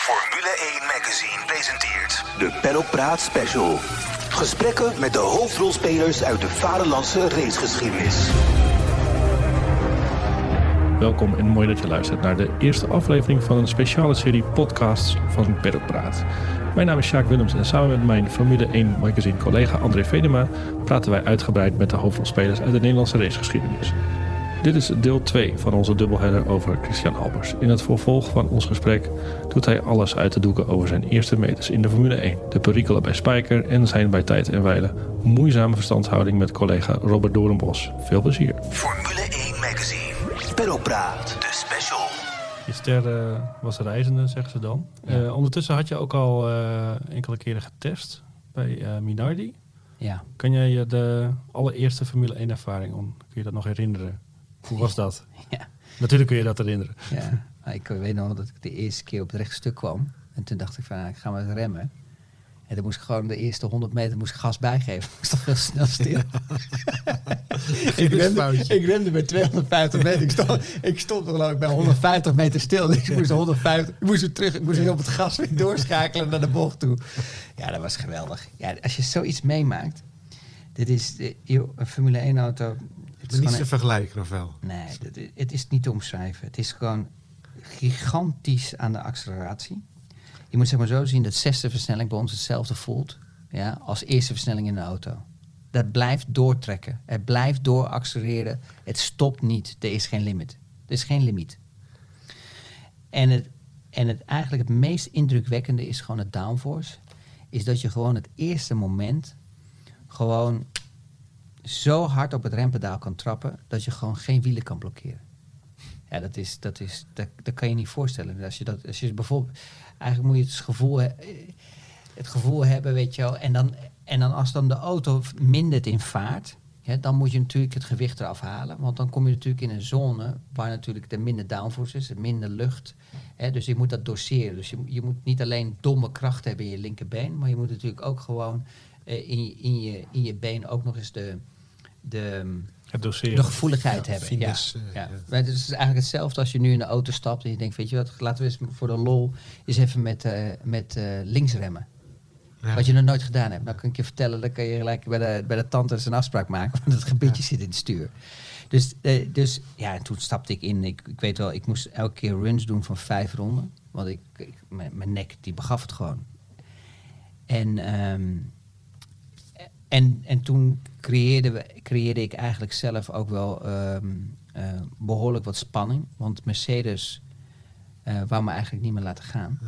Formule 1 Magazine presenteert de Paddock Praat Special. Gesprekken met de hoofdrolspelers uit de vaderlandse racegeschiedenis. Welkom en mooi dat je luistert naar de eerste aflevering van een speciale serie podcasts van Paddock Praat. Mijn naam is Sjaak Willems en samen met mijn Formule 1 magazine collega André Vedema praten wij uitgebreid met de hoofdrolspelers uit de Nederlandse racegeschiedenis. Dit is deel 2 van onze dubbelheader over Christian Albers. In het vervolg van ons gesprek doet hij alles uit te doeken over zijn eerste meters in de Formule 1. De perikelen bij Spijker en zijn bij tijd en wijle moeizame verstandshouding met collega Robert Doornbos. Veel plezier. Formule 1 Magazine. Paddock Praat, de special. Je ster eh, was reizende, zeggen ze dan. Eh, ondertussen had je ook al eh, enkele keren getest bij eh, Minardi. Ja, Kan jij je de allereerste Formule 1 ervaring, kun je dat nog herinneren? Hoe was dat? ja, Natuurlijk kun je dat herinneren. ja. Ik weet nog dat ik de eerste keer op het rechtstuk kwam. En toen dacht ik van, ik ga maar remmen. En toen moest ik gewoon de eerste 100 meter moest ik gas bijgeven. Ik stond heel snel stil. ik, remde, ik remde bij 250 meter. Ik stond, ik stond er geloof ik bij 150 meter stil. Dus ik moest 150, ik moest weer terug. Ik moest weer op het gas weer doorschakelen naar de bocht toe. Ja, dat was geweldig. Ja, als je zoiets meemaakt. Dit is, een Formule 1 auto. Het Het is niet te vergelijken, of wel? Nee, i- het is niet te omschrijven. Het is gewoon gigantisch aan de acceleratie. Je moet zeg maar zo zien dat zesde versnelling bij ons hetzelfde voelt ja, als eerste versnelling in de auto. Dat blijft doortrekken. Het blijft dooraccelereren. Het stopt niet. Er is geen limit. Er is geen limiet. En het, en het eigenlijk het meest indrukwekkende is gewoon het downforce. Is dat je gewoon het eerste moment gewoon zo hard op het rempedaal kan trappen dat je gewoon geen wielen kan blokkeren. Ja, dat is, dat is, dat, kan je niet voorstellen. Als je dat, als je bijvoorbeeld, eigenlijk moet je het gevoel, he- het gevoel hebben, weet je wel, en dan, en dan als dan de auto mindert in vaart, hè, dan moet je natuurlijk het gewicht eraf halen, want dan kom je natuurlijk in een zone waar natuurlijk er minder downforce is, er minder lucht. Hè, dus je moet dat doseren. Dus je, je moet niet alleen domme kracht hebben in je linkerbeen, maar je moet natuurlijk ook gewoon eh, in, in, je, in je been ook nog eens de, de, Het doseren. de gevoeligheid hebben. ja. eh, Ja. ja. Maar het is eigenlijk hetzelfde als je nu in de auto stapt en je denkt, weet je wat, laten we eens voor de lol eens even met, eh, met eh, links remmen. Ja. Wat je nog nooit gedaan hebt. Dan kan ik je vertellen, dan kan je gelijk bij de, bij de tandarts een afspraak maken, want het gebiedje zit in het stuur. Dus, dus ja, en toen stapte ik in. Ik, ik weet wel, ik moest elke keer runs doen van vijf ronden. Want ik, ik, mijn, mijn nek, die begaf het gewoon. En, ehm, en, en toen creëerde, we, creëerde ik eigenlijk zelf ook wel ehm, eh, behoorlijk wat spanning. Want Mercedes eh wou me eigenlijk niet meer laten gaan.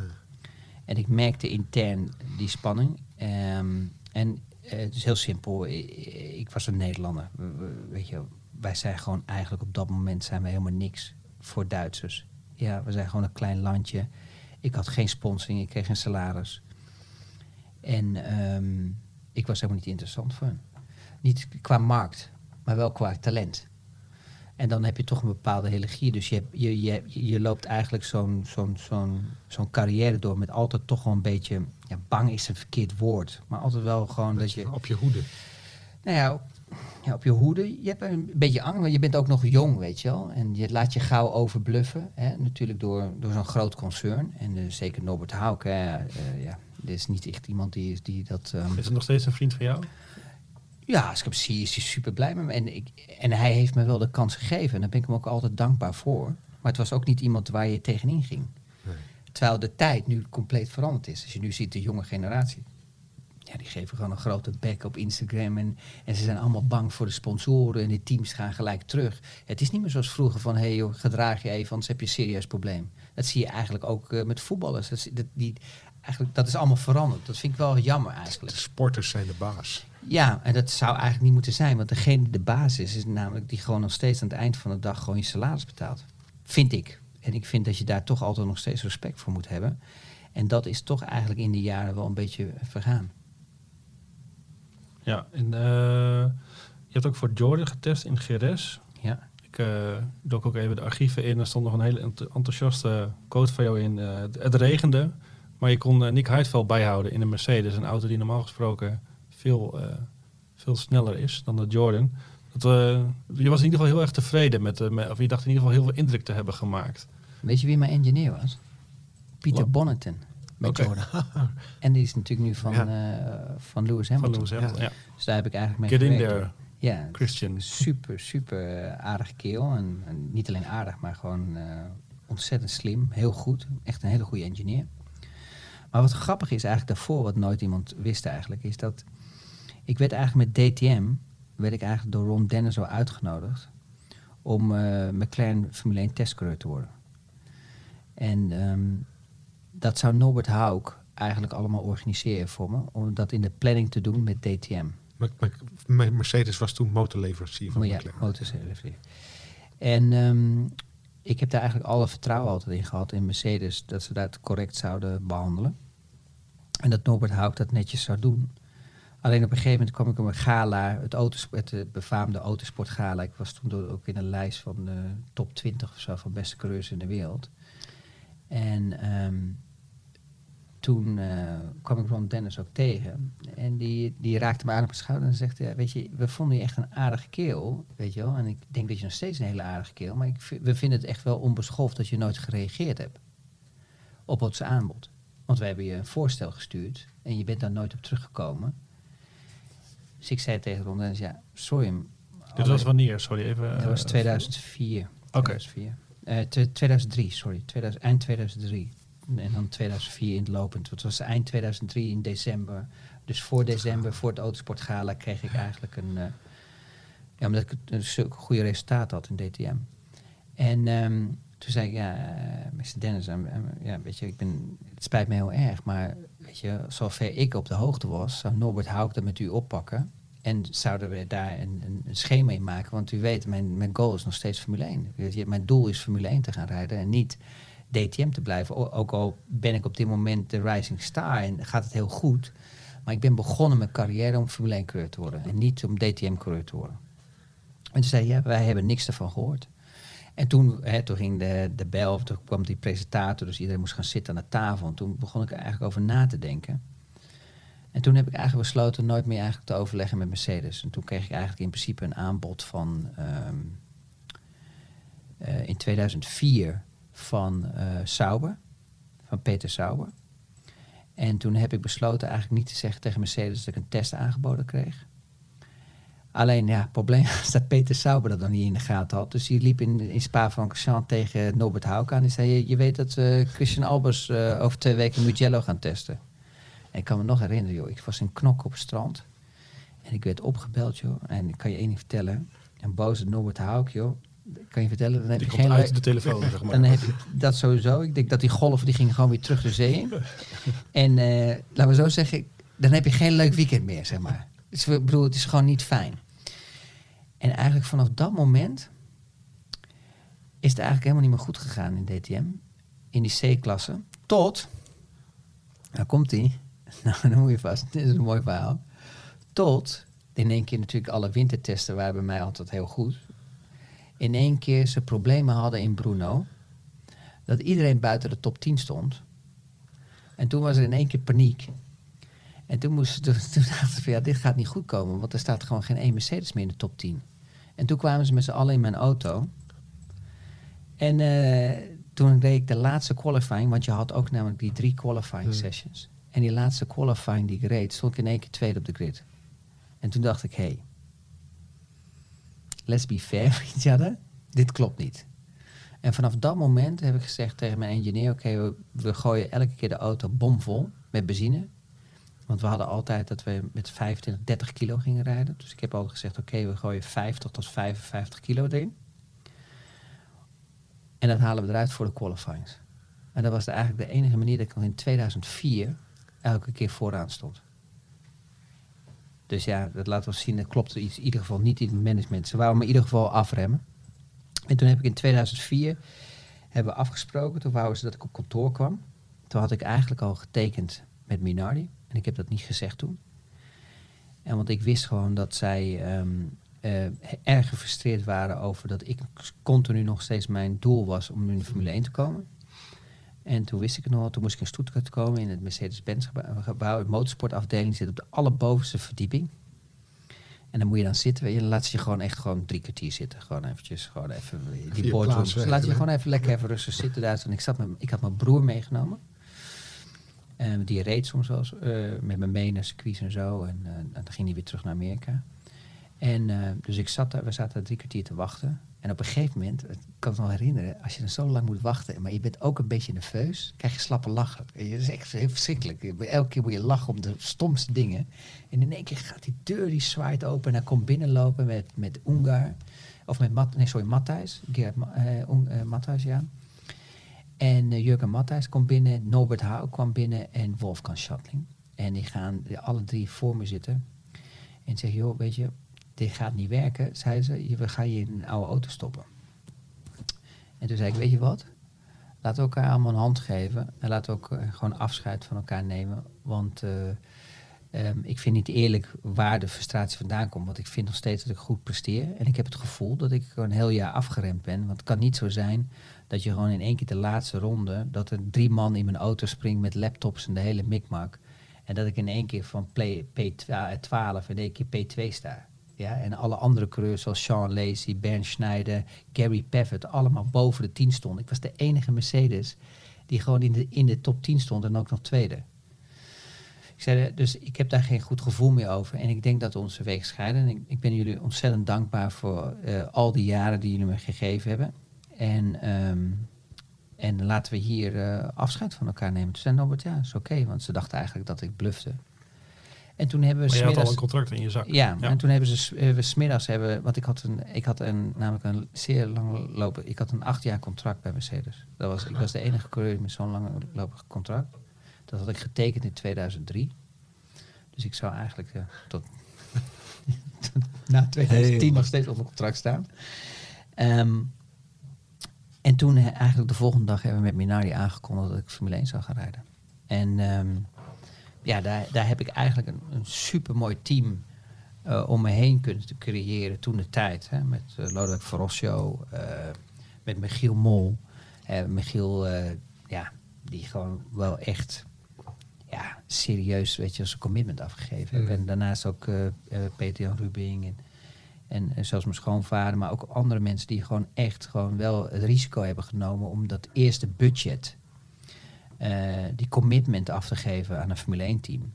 En ik merkte intern die spanning. Ehm, en eh, het is heel simpel. Ik, ik was een Nederlander. We- we- weet je, wij zijn gewoon eigenlijk op dat moment zijn we helemaal niks voor Duitsers. Ja, we zijn gewoon een klein landje. Ik had geen sponsoring, ik kreeg geen salaris. En ehm, ik was helemaal niet interessant voor hen. Niet qua markt, maar wel qua talent. En dan heb je toch een bepaalde religie. Dus je, hebt- je, je, je loopt eigenlijk zo'n zo'n zo'n zo'n carrière door met altijd toch wel een beetje... Ja, bang is een verkeerd woord. Maar altijd wel gewoon dat je... Op je hoede. Nou ja, ja, op je hoede. Je hebt een beetje angst, maar je bent ook nog jong, weet je wel. En je laat je gauw overbluffen. Hè? Natuurlijk door, door zo'n groot concern. En eh, zeker Norbert Hauke. hè, eh, ja, dit is niet echt iemand die, is- die dat... ehm, Is het nog steeds een vriend van jou? ja, als ik hem zie, is hij super blij met me. En, ik, en hij heeft me wel de kans gegeven. En daar ben ik hem ook altijd dankbaar voor. Maar het was ook niet iemand waar je tegenin ging. Nee. Terwijl de tijd nu compleet veranderd is. Als je nu ziet de jonge generatie. Ja, die geven gewoon een grote bek op Instagram. En, en ze zijn allemaal bang voor de sponsoren. En de teams gaan gelijk terug. Het is niet meer zoals vroeger van... hé hey joh, gedraag je even, anders heb je een serieus probleem. Dat zie je eigenlijk ook eh, met voetballers. Dat, die, eigenlijk, dat is allemaal veranderd. Dat vind ik wel jammer eigenlijk. De sporters zijn de baas. Ja, en dat zou eigenlijk niet moeten zijn. Want degene die de baas is, is namelijk die gewoon nog steeds aan het eind van de dag gewoon je salaris betaalt. Vind ik. En ik vind dat je daar toch altijd nog steeds respect voor moet hebben. En dat is toch eigenlijk in de jaren wel een beetje vergaan. Ja, en eh, je hebt ook voor Jordan getest in GRS. Ja. Ik uh, dook ook even de archieven in. Er stond nog een hele ent- enthousiaste quote van jou in. eh, het, het regende, maar je kon eh, Nick Heidveld bijhouden in een Mercedes. Een auto die normaal gesproken veel, eh, veel sneller is dan de Jordan. Dat, eh, je was in ieder geval heel erg tevreden met, eh, met, of je dacht in ieder geval heel veel indruk te hebben gemaakt. Weet je wie mijn engineer was? Pieter Bonneton met. Jordan. En die is natuurlijk nu van, Ja. eh, van Lewis Van Hamilton. Lewis Hamilton, ja. Dus daar heb ik eigenlijk mee Get in there, Ja, Christian. super, super eh, aardige kerel. En, en niet alleen aardig, maar gewoon eh, ontzettend slim. Heel goed. Echt een hele goede engineer. Maar wat grappig is eigenlijk daarvoor, wat nooit iemand wist eigenlijk, is dat ik werd eigenlijk met DTM, werd ik eigenlijk door Ron Dennis al uitgenodigd om eh McLaren Formule 1 testcoureur te worden. En ehm, dat zou Norbert Hauk eigenlijk allemaal organiseren voor me, om dat in de planning te doen met DTM. Mercedes was toen motorleverancier van ja, McLaren. motorcyclist. En ehm, ik heb daar eigenlijk alle vertrouwen altijd in gehad in Mercedes dat ze dat correct zouden behandelen. En dat Norbert Hauk dat netjes zou doen. Alleen op een gegeven moment kwam ik op een gala, het, autosport, het eh, befaamde autosport gala. Ik was toen ook in een lijst van de top 20 of zo van beste coureurs in de wereld. En ehm, toen eh, kwam ik Ron Dennis ook tegen. En die, die raakte me aan op de schouder en zegt... Ja, weet je, we vonden je echt een aardige kerel, weet je wel. En ik denk dat je nog steeds een hele aardige kerel... maar ik, we vinden het echt wel onbeschoft dat je nooit gereageerd hebt op ons aanbod. Want we hebben je een voorstel gestuurd en je bent daar nooit op teruggekomen. Dus ik zei tegen Ron Dennis, ja, sorry. Dit was wanneer? Sorry, even. dat was eh, 2004. Oké. 2004. Eh, tw- 2003, sorry. 2000, eind 2003. En dan 2004 in het lopend. Het was eind 2003 in december. Dus voor december, voor het Autosportgala, kreeg ik eigenlijk een... eh, ja, omdat ik een zulke goede resultaat had in DTM. En ehm, toen zei ik, ja, eh, Mr. Dennis, ehm, ja, weet je, ik ben, het spijt me heel erg, maar weet je, zover ik op de hoogte was, zou Norbert Hauk dat met u oppakken. En zouden we daar een, een, schema in maken? Want u weet, mijn, mijn goal is nog steeds Formule 1. Weet je, mijn doel is Formule 1 te gaan rijden en niet DTM te blijven. Ook al ben ik op dit moment de Rising Star en gaat het heel goed. Maar ik ben begonnen mijn carrière om Formule 1 coureur te worden. En niet om DTM coureur te worden. En toen zei hij, ja, wij hebben niks ervan gehoord. En toen, hè, toen ging de, de bel, toen kwam die presentator, dus iedereen moest gaan zitten aan de tafel. En toen begon ik er eigenlijk over na te denken. En toen heb ik eigenlijk besloten nooit meer eigenlijk te overleggen met Mercedes. En toen kreeg ik eigenlijk in principe een aanbod van ehm, eh, in 2004 van eh Sauber, van Peter Sauber. En toen heb ik besloten eigenlijk niet te zeggen tegen Mercedes dat ik een test aangeboden kreeg. Alleen ja, het probleem was dat Peter Sauber dat nog niet in de gaten had. Dus die liep in, in Spa-Francorchamps tegen Norbert Hauk aan. Die zei, je, je weet dat eh, Christian Albers eh, over twee weken Mugello gaan testen. En ik kan me nog herinneren, joh. Ik was in Knok op het strand. En ik werd opgebeld, joh. En ik kan je één ding vertellen. Een boze Norbert Hauk, joh. Kan je vertellen, dan heb Die je geen uit de telefoon, zeg maar. dan heb je dat sowieso. Ik denk dat die golven die gingen gewoon weer terug de zee in. En eh, laten we zo zeggen, dan heb je geen leuk weekend meer, zeg maar. Dus, ik bedoel, het is gewoon niet fijn. En eigenlijk vanaf dat moment is het eigenlijk helemaal niet meer goed gegaan in DTM. In die C-klasse. Tot, nou komt die. Nou, dan moet je vast. Dit is een mooi verhaal. Tot, in één keer natuurlijk alle wintertesten waren bij mij altijd heel goed in één keer ze problemen hadden in Bruno. Dat iedereen buiten de top 10 stond. En toen was er in één keer paniek. En toen, moesten, toen, toen dachten ze van ja, dit gaat niet goed komen. Want er staat gewoon geen één Mercedes meer in de top 10. En toen kwamen ze met z'n allen in mijn auto. En eh, toen reed ik de laatste qualifying. Want je had ook namelijk die drie qualifying sessions. En die laatste qualifying die ik reed, stond ik in één keer tweede op de grid. En toen dacht ik, hé, hey, let's be fair with each other. Dit klopt niet. En vanaf dat moment heb ik gezegd tegen mijn engineer: oké, we, we gooien elke keer de auto bomvol met benzine. Want we hadden altijd dat we met 25, 30 kilo gingen rijden. Dus ik heb altijd gezegd: oké, we gooien 50 tot 55 kilo erin. En dat halen we eruit voor de qualifyings. En dat was eigenlijk de enige manier dat ik al in 2004 elke keer vooraan stond. Dus ja, dat laat ons zien, dat klopt iets, in ieder geval niet in het management. Ze wouden me in ieder geval afremmen. En toen heb ik in 2004 hebben we afgesproken, toen wouden ze dat ik op kantoor kwam. Toen had ik eigenlijk al getekend met Minardi. En ik heb dat niet gezegd toen. En want ik wist gewoon dat zij ehm, eh, erg gefrustreerd waren over dat ik continu nog steeds mijn doel was om in de Formule 1 te komen. En toen wist ik het nog toen moest ik in Stuttgart komen in het Mercedes-Benz gebouw, de motorsportafdeling zit op de allerbovenste verdieping. En dan moet je dan zitten, weet je, dan laat ze je gewoon echt gewoon drie kwartier zitten. Gewoon eventjes, gewoon even die Vier boardroom. Ze laten je gewoon even lekker even rustig zitten daar. En ik, zat met, ik had mijn broer meegenomen. Eh, die reed soms wel eh, met me mee naar circuits en zo. En eh, dan ging hij weer terug naar Amerika. En dus ik zat daar, we zaten daar drie kwartier te wachten. En op een gegeven moment, ik kan het me nog herinneren, als je dan zo lang moet wachten, maar je bent ook een beetje nerveus, krijg je slappe lachen. Dat is echt heel verschrikkelijk. Elke keer moet je lachen om de stomste dingen. En in één keer gaat die deur, die zwaait open en hij komt binnenlopen met, met Ungar. Of met Mat, nee, sorry, Matthijs. Gerard Matthijs, ja. En eh, Jurgen Matthijs komt binnen, Norbert Houw kwam binnen en Wolfgang Schattling. En die gaan alle drie voor me zitten. En zeggen, joh, weet je, dit gaat niet werken. Zeiden ze, we gaan je in een oude auto stoppen. En toen zei ik, weet je wat? Laten we elkaar allemaal een hand geven. En laten we ook eh, gewoon afscheid van elkaar nemen. Want eh, ehm, ik vind niet eerlijk waar de frustratie vandaan komt. Want ik vind nog steeds dat ik goed presteer. En ik heb het gevoel dat ik gewoon een heel jaar afgeremd ben. Want het kan niet zo zijn dat je gewoon in één keer de laatste ronde... dat er drie man in mijn auto springen met laptops en de hele mikmak. En dat ik in één keer van play- P12 in één keer P2 sta. Ja, en alle andere coureurs zoals Sean Lacey, Bernd Schneider, Gary Pavitt, allemaal boven de 10 stonden. Ik was de enige Mercedes die gewoon in de, in de top 10 stond en ook nog tweede. Ik zei, eh, dus ik heb daar geen goed gevoel meer over. En ik denk dat onze wegen scheiden. En ik, ik ben jullie ontzettend dankbaar voor eh, al die jaren die jullie me gegeven hebben. En, ehm, en laten we hier eh, afscheid van elkaar nemen. Toen zei Norbert, ja, is oké. want ze dachten eigenlijk dat ik blufte. En toen hebben we Maar je had al een contract in je zak. ja, en toen hebben ze we smiddags hebben, want ik had een, ik had een, namelijk een zeer lang lopen, ik had een acht jaar contract bij Mercedes. Dat was, ik was de enige coureur met zo'n lang lopig contract. Dat had ik getekend in 2003. Dus ik zou eigenlijk eh, tot, tot na 2010 nog steeds onder contract staan. Ehm, en toen eh, eigenlijk de volgende dag hebben we met Minardi aangekondigd dat ik Formule 1 zou gaan rijden. En ehm, ja, daar, daar heb ik eigenlijk een, een super mooi team eh, om me heen kunnen te creëren toen de tijd. Hè, met uh, Lodewijk Verrossio, eh, met Michiel Mol. Michiel, ja, die gewoon wel echt serieus weet je, zijn commitment afgegeven. Mm. En daarnaast ook eh, Peter Jan Rubing en, en, zelfs mijn schoonvader, maar ook andere mensen die gewoon echt gewoon wel het risico hebben genomen om dat eerste budget eh, die commitment af te geven aan een Formule 1 team.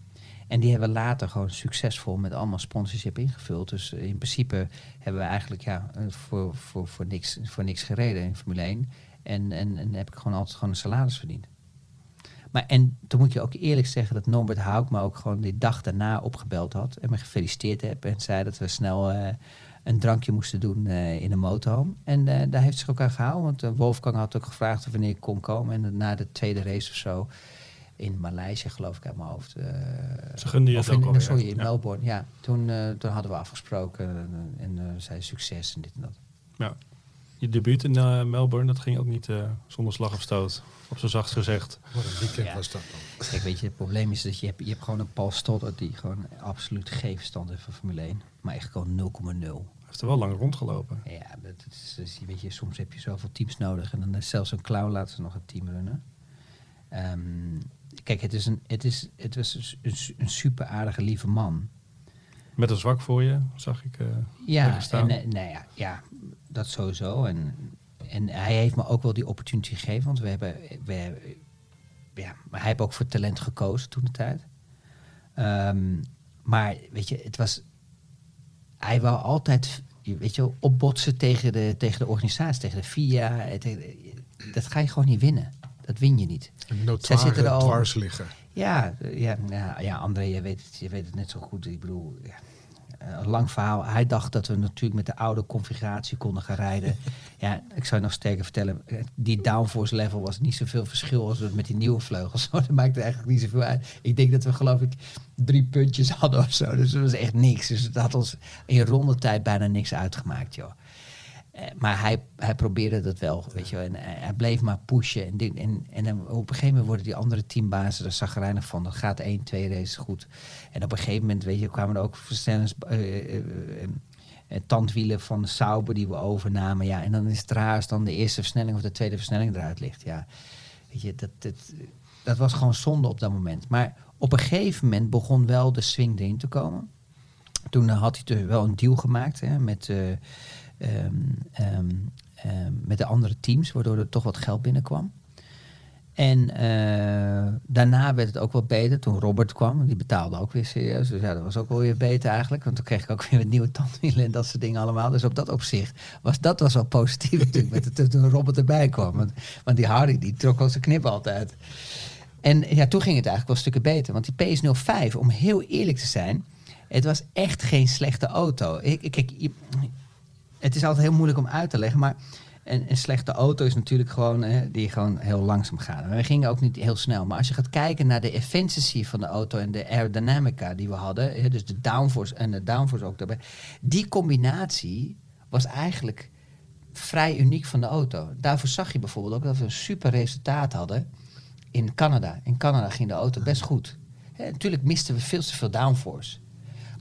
En die hebben we later gewoon succesvol met allemaal sponsorship ingevuld. Dus in principe hebben we eigenlijk ja, voor, voor, voor, niks, voor niks gereden in Formule 1. En, en, en heb ik gewoon altijd gewoon een salaris verdiend. Maar en toen moet je ook eerlijk zeggen dat Norbert Hauk me ook gewoon die dag daarna opgebeld had. En me gefeliciteerd heb en zei dat we snel eh, een drankje moesten doen eh, in een motorhome. En eh, daar heeft zich ook aan gehouden. Want Wolfgang had ook gevraagd of wanneer ik kon komen. En na de tweede race of zo, in Maleisië geloof ik uit mijn hoofd. Ze gunden je ook in, alweer. Sorry, in Ja. Melbourne. Ja, toen, toen hadden we afgesproken en eh zei succes en dit en dat. Ja. Je debuut in eh, Melbourne, dat ging ook niet eh, zonder slag of stoot. Op zo zacht gezegd. Wat een weekend Ja. was dat dan. Kijk, weet je, het probleem is dat je hebt, je hebt gewoon een Paul Stoddard die gewoon absoluut geen verstand heeft van Formule 1. Maar echt gewoon 0,0. Hij heeft er wel lang rondgelopen. Ja, dat is, dat is- weet je, soms heb je zoveel teams nodig. En dan is zelfs een clown laten ze nog een team runnen. Ehm, kijk, het is een, het is, het was een, su- een, su- een super aardige, lieve man. Met een zwak voor je, zag ik. eh Ja, en, nou ja, ja, dat sowieso. En, en hij heeft me ook wel die opportunity gegeven. Want we hebben, we, ja, maar hij heeft ook voor talent gekozen toen de tijd. Ehm, maar weet je, het was, hij wou altijd, weet je, opbotsen tegen de, tegen de organisatie, tegen de FIA. tegen dat ga je gewoon niet winnen. Dat win je niet. Een Zij zitten er al- dwars liggen. Ja, ja, ja, ja André, je weet, het, je weet het net zo goed. Ik bedoel, ja, eh, een lang verhaal. Hij dacht dat we natuurlijk met de oude configuratie konden gaan rijden. ja, ik zou je nog sterker vertellen. eh, Die downforce level was niet zoveel verschil als het met die nieuwe vleugels. dat maakte eigenlijk niet zoveel uit. Ik denk dat we geloof ik drie puntjes hadden of zo. Dus dat was echt niks. Dus het had ons in rondetijd bijna niks uitgemaakt, joh. Eh, maar hij, hij probeerde dat wel, weet je wel. En hij, hij bleef maar pushen. En, dit- en, en op een gegeven moment worden die andere teambazen er zagrijnig van. Dat gaat één, twee races goed. En op een gegeven moment, weet je, kwamen er ook versnellings... eh, eh, eh, eh, tandwielen van de Sauber die we overnamen. Ja, en dan is het raar als dan de eerste versnelling of de tweede versnelling eruit ligt. Ja, weet je, dat, dat, dat was gewoon zonde op dat moment. Maar op een gegeven moment begon wel de swing erin te komen. Toen eh, had hij dus wel een deal gemaakt hè, met, eh, ehm, ehm, ehm, met de andere teams, waardoor er toch wat geld binnenkwam. En eh, daarna werd het ook wel beter toen Robert kwam. Die betaalde ook weer serieus. Dus ja, dat was ook wel weer beter eigenlijk. Want toen kreeg ik ook weer met nieuwe tandwielen en dat soort dingen allemaal. Dus op dat opzicht was dat was wel positief natuurlijk. Met de, toen Robert erbij kwam. Want, want die Harry die trok al zijn knip altijd. En ja, toen ging het eigenlijk wel stukken beter. Want die PS05, om heel eerlijk te zijn... Het was echt geen slechte auto. Ik, ik- je- het is altijd heel moeilijk om uit te leggen, maar een, een slechte auto is natuurlijk gewoon hè, die gewoon heel langzaam gaat. We gingen ook niet heel snel. Maar als je gaat kijken naar de efficiency van de auto en de aerodynamica die we hadden, hè, dus de downforce en de downforce ook daarbij, die combinatie was eigenlijk vrij uniek van de auto. Daarvoor zag je bijvoorbeeld ook dat we een super resultaat hadden in Canada. In Canada ging de auto best goed. Hè, natuurlijk misten we veel te veel downforce.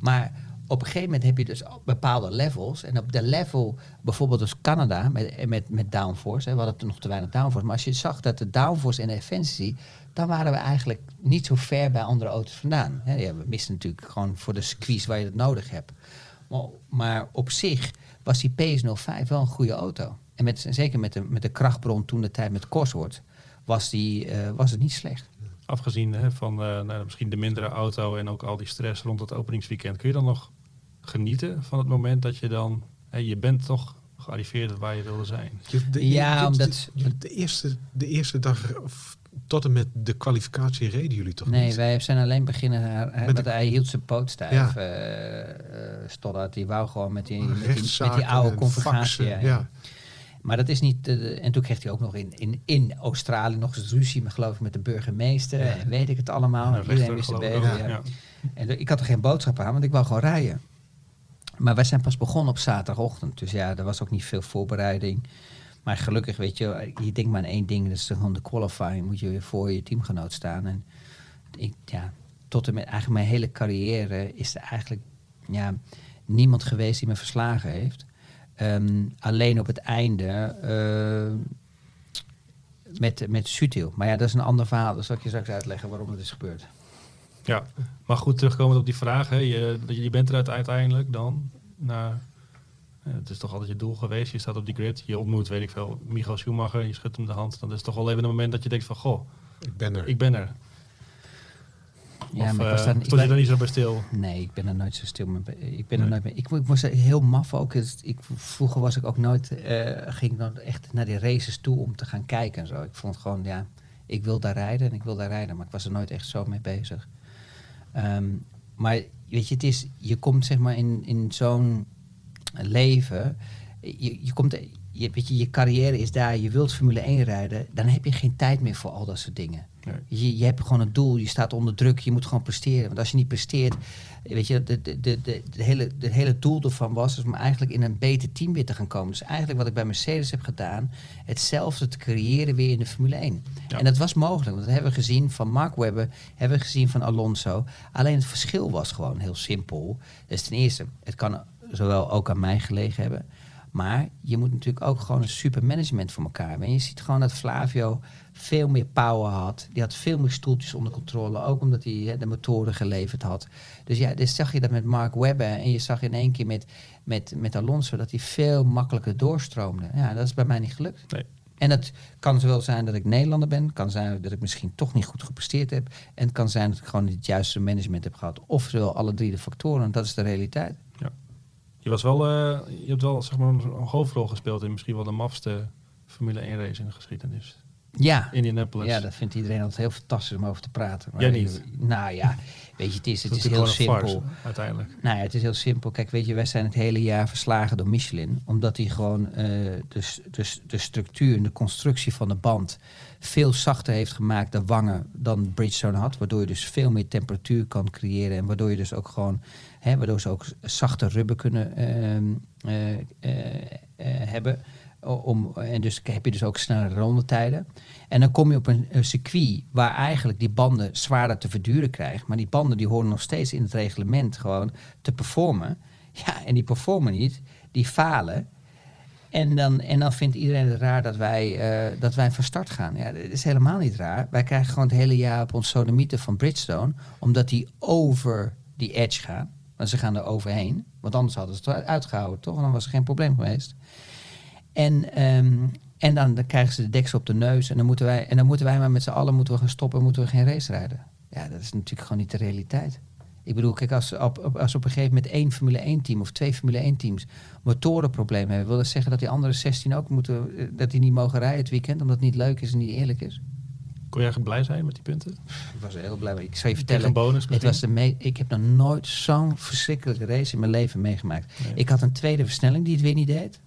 Maar op een gegeven moment heb je dus bepaalde levels. En op de level, bijvoorbeeld dus Canada met, met, met downforce. Hè, we hadden nog te weinig downforce. Maar als je zag dat de downforce en de efficiency... dan waren we eigenlijk niet zo ver bij andere auto's vandaan. Hè, we misten natuurlijk gewoon voor de squeeze waar je het nodig hebt. Maar, maar op zich was die PS05 wel een goede auto. En met, zeker met de, met de krachtbron toen de tijd met Cosworth... was, die, eh, was het niet slecht. Afgezien hè, van eh, nou, misschien de mindere auto en ook al die stress rond het openingsweekend. Kun je dan nog genieten van het moment dat je dan... hè, je bent toch gearriveerd waar je wilde zijn. Je- de- Ja, de- omdat- de, de eerste, de eerste dag of tot en met de kwalificatie reden jullie toch Nee, niet? wij zijn alleen beginnen. Hij, Met de- hij hield zijn poot stijf. Ja. eh eh, Stoddard, die wou gewoon met die, met die, met oude faxen, ja. Maar dat is niet. eh, de- en toen kreeg hij ook nog in, in, in Australië nog eens ruzie, met, geloof ik, met de burgemeester. Ja. En weet ik het allemaal. Een Iedereen wist ja. Ja. En ik had er geen boodschap aan, want ik wou gewoon rijden. Maar wij zijn pas begonnen op zaterdagochtend. Dus ja, er was ook niet veel voorbereiding. Maar gelukkig, weet je, je denkt maar aan één ding. Dat is gewoon de qualifying. Moet je weer voor je teamgenoot staan. En ik, ja, tot en met eigenlijk mijn hele carrière is er eigenlijk ja, niemand geweest die me verslagen heeft. Ehm, alleen op het einde eh, met, met Sutil. Maar ja, dat is een ander verhaal. Dat zal ik je straks uitleggen waarom het is gebeurd. Ja, maar goed, terugkomend op die vraag. Hè, je, je bent eruit uiteindelijk dan naar... eh, Het is toch altijd je doel geweest. Je staat op die grid. Je ontmoet, weet ik veel, Michael Schumacher. Je schudt hem de hand. Dan is het toch wel even een moment dat je denkt van... Goh, Ik ben er. ik ben er. Ja, of maar ik eh, was ik stond je ben- daar niet zo bij stil? Nee, ik ben er nooit zo stil mee. Ik ben er nooit mee. Ik, ik was er heel maf ook. Ik, vroeger was ik ook nooit, eh, ging ik dan echt naar die races toe om te gaan kijken en zo. Ik vond gewoon, ja, ik wil daar rijden en ik wil daar rijden, maar ik was er nooit echt zo mee bezig. Ehm, maar weet je, het is, je komt zeg maar in, in zo'n leven, je, je komt, je, weet je, je carrière is daar, je wilt Formule 1 rijden, dan heb je geen tijd meer voor al dat soort dingen. Nee. Je, je hebt gewoon een doel, je staat onder druk, je moet gewoon presteren. Want als je niet presteert, weet je, de, de, de, hele, de hele doel ervan was om eigenlijk in een beter team weer te gaan komen. Dus eigenlijk wat ik bij Mercedes heb gedaan, hetzelfde te creëren weer in de Formule 1. Ja. En dat was mogelijk, want dat hebben we gezien van Mark Webber, hebben we gezien van Alonso. Alleen het verschil was gewoon heel simpel. Dus ten eerste, het kan zowel ook aan mij gelegen hebben. Maar je moet natuurlijk ook gewoon een super management voor elkaar hebben. En je ziet gewoon dat Flavio veel meer power had. Die had veel meer stoeltjes onder controle. Ook omdat hij hè, de motoren geleverd had. Dus ja, dus zag je dat met Mark Webber. En je zag in één keer met, met, met Alonso dat hij veel makkelijker doorstroomde. Ja, dat is bij mij niet gelukt. Nee. En het kan zowel zijn dat ik Nederlander ben. Het kan zijn dat ik misschien toch niet goed gepresteerd heb. En het kan zijn dat ik gewoon niet het juiste management heb gehad. Of zowel alle drie de factoren. Dat is de realiteit. Je, was wel, eh, je hebt wel zeg maar, een hoofdrol gespeeld in misschien wel de mafste Formule 1 race in de geschiedenis. Ja, Indianapolis. Ja, dat vindt iedereen altijd heel fantastisch om over te praten. Maar Jij niet? Nou ja, weet je, het is, het is heel simpel. farce, uiteindelijk. Nou ja, het is heel simpel. Kijk, weet je, wij zijn het hele jaar verslagen door Michelin. Omdat hij gewoon eh, de, de, de structuur en de constructie van de band veel zachter heeft gemaakt, de wangen, dan Bridgestone had. Waardoor je dus veel meer temperatuur kan creëren. En waardoor je dus ook gewoon, hè, waardoor ze ook zachte rubber kunnen ehm, eh, eh, eh, hebben. Om, en dus heb je dus ook snellere rondetijden. En dan kom je op een, circuit waar eigenlijk die banden zwaarder te verduren krijgt. Maar die banden die horen nog steeds in het reglement gewoon te performen. Ja, en die performen niet, die falen. En dan, en dan vindt iedereen het raar dat wij, dat wij van start gaan. Ja, dat is helemaal niet raar. Wij krijgen gewoon het hele jaar op ons sodomieten van Bridgestone. Omdat die over die edge gaan. Want ze gaan er overheen. Want anders hadden ze het uitgehouden, toch? En dan was er geen probleem geweest. En, ehm, En dan, dan krijgen ze de deksel op de neus. En dan moeten wij, en dan moeten wij maar met z'n allen moeten we gaan stoppen. Moeten we geen race rijden. Ja, dat is natuurlijk gewoon niet de realiteit. Ik bedoel, kijk, als, op- als op een gegeven moment één Formule 1 team of twee Formule 1 teams motorenproblemen hebben, wil dat zeggen dat die andere 16 ook moeten, eh, dat die niet mogen rijden het weekend, omdat het niet leuk is en niet eerlijk is? Kon jij blij zijn met die punten? Ik was heel blij. Ik zou je vertellen, bonus het was de ik heb nog nooit zo'n verschrikkelijke race in mijn leven meegemaakt. Nee. Ik had een tweede versnelling die het weer niet deed.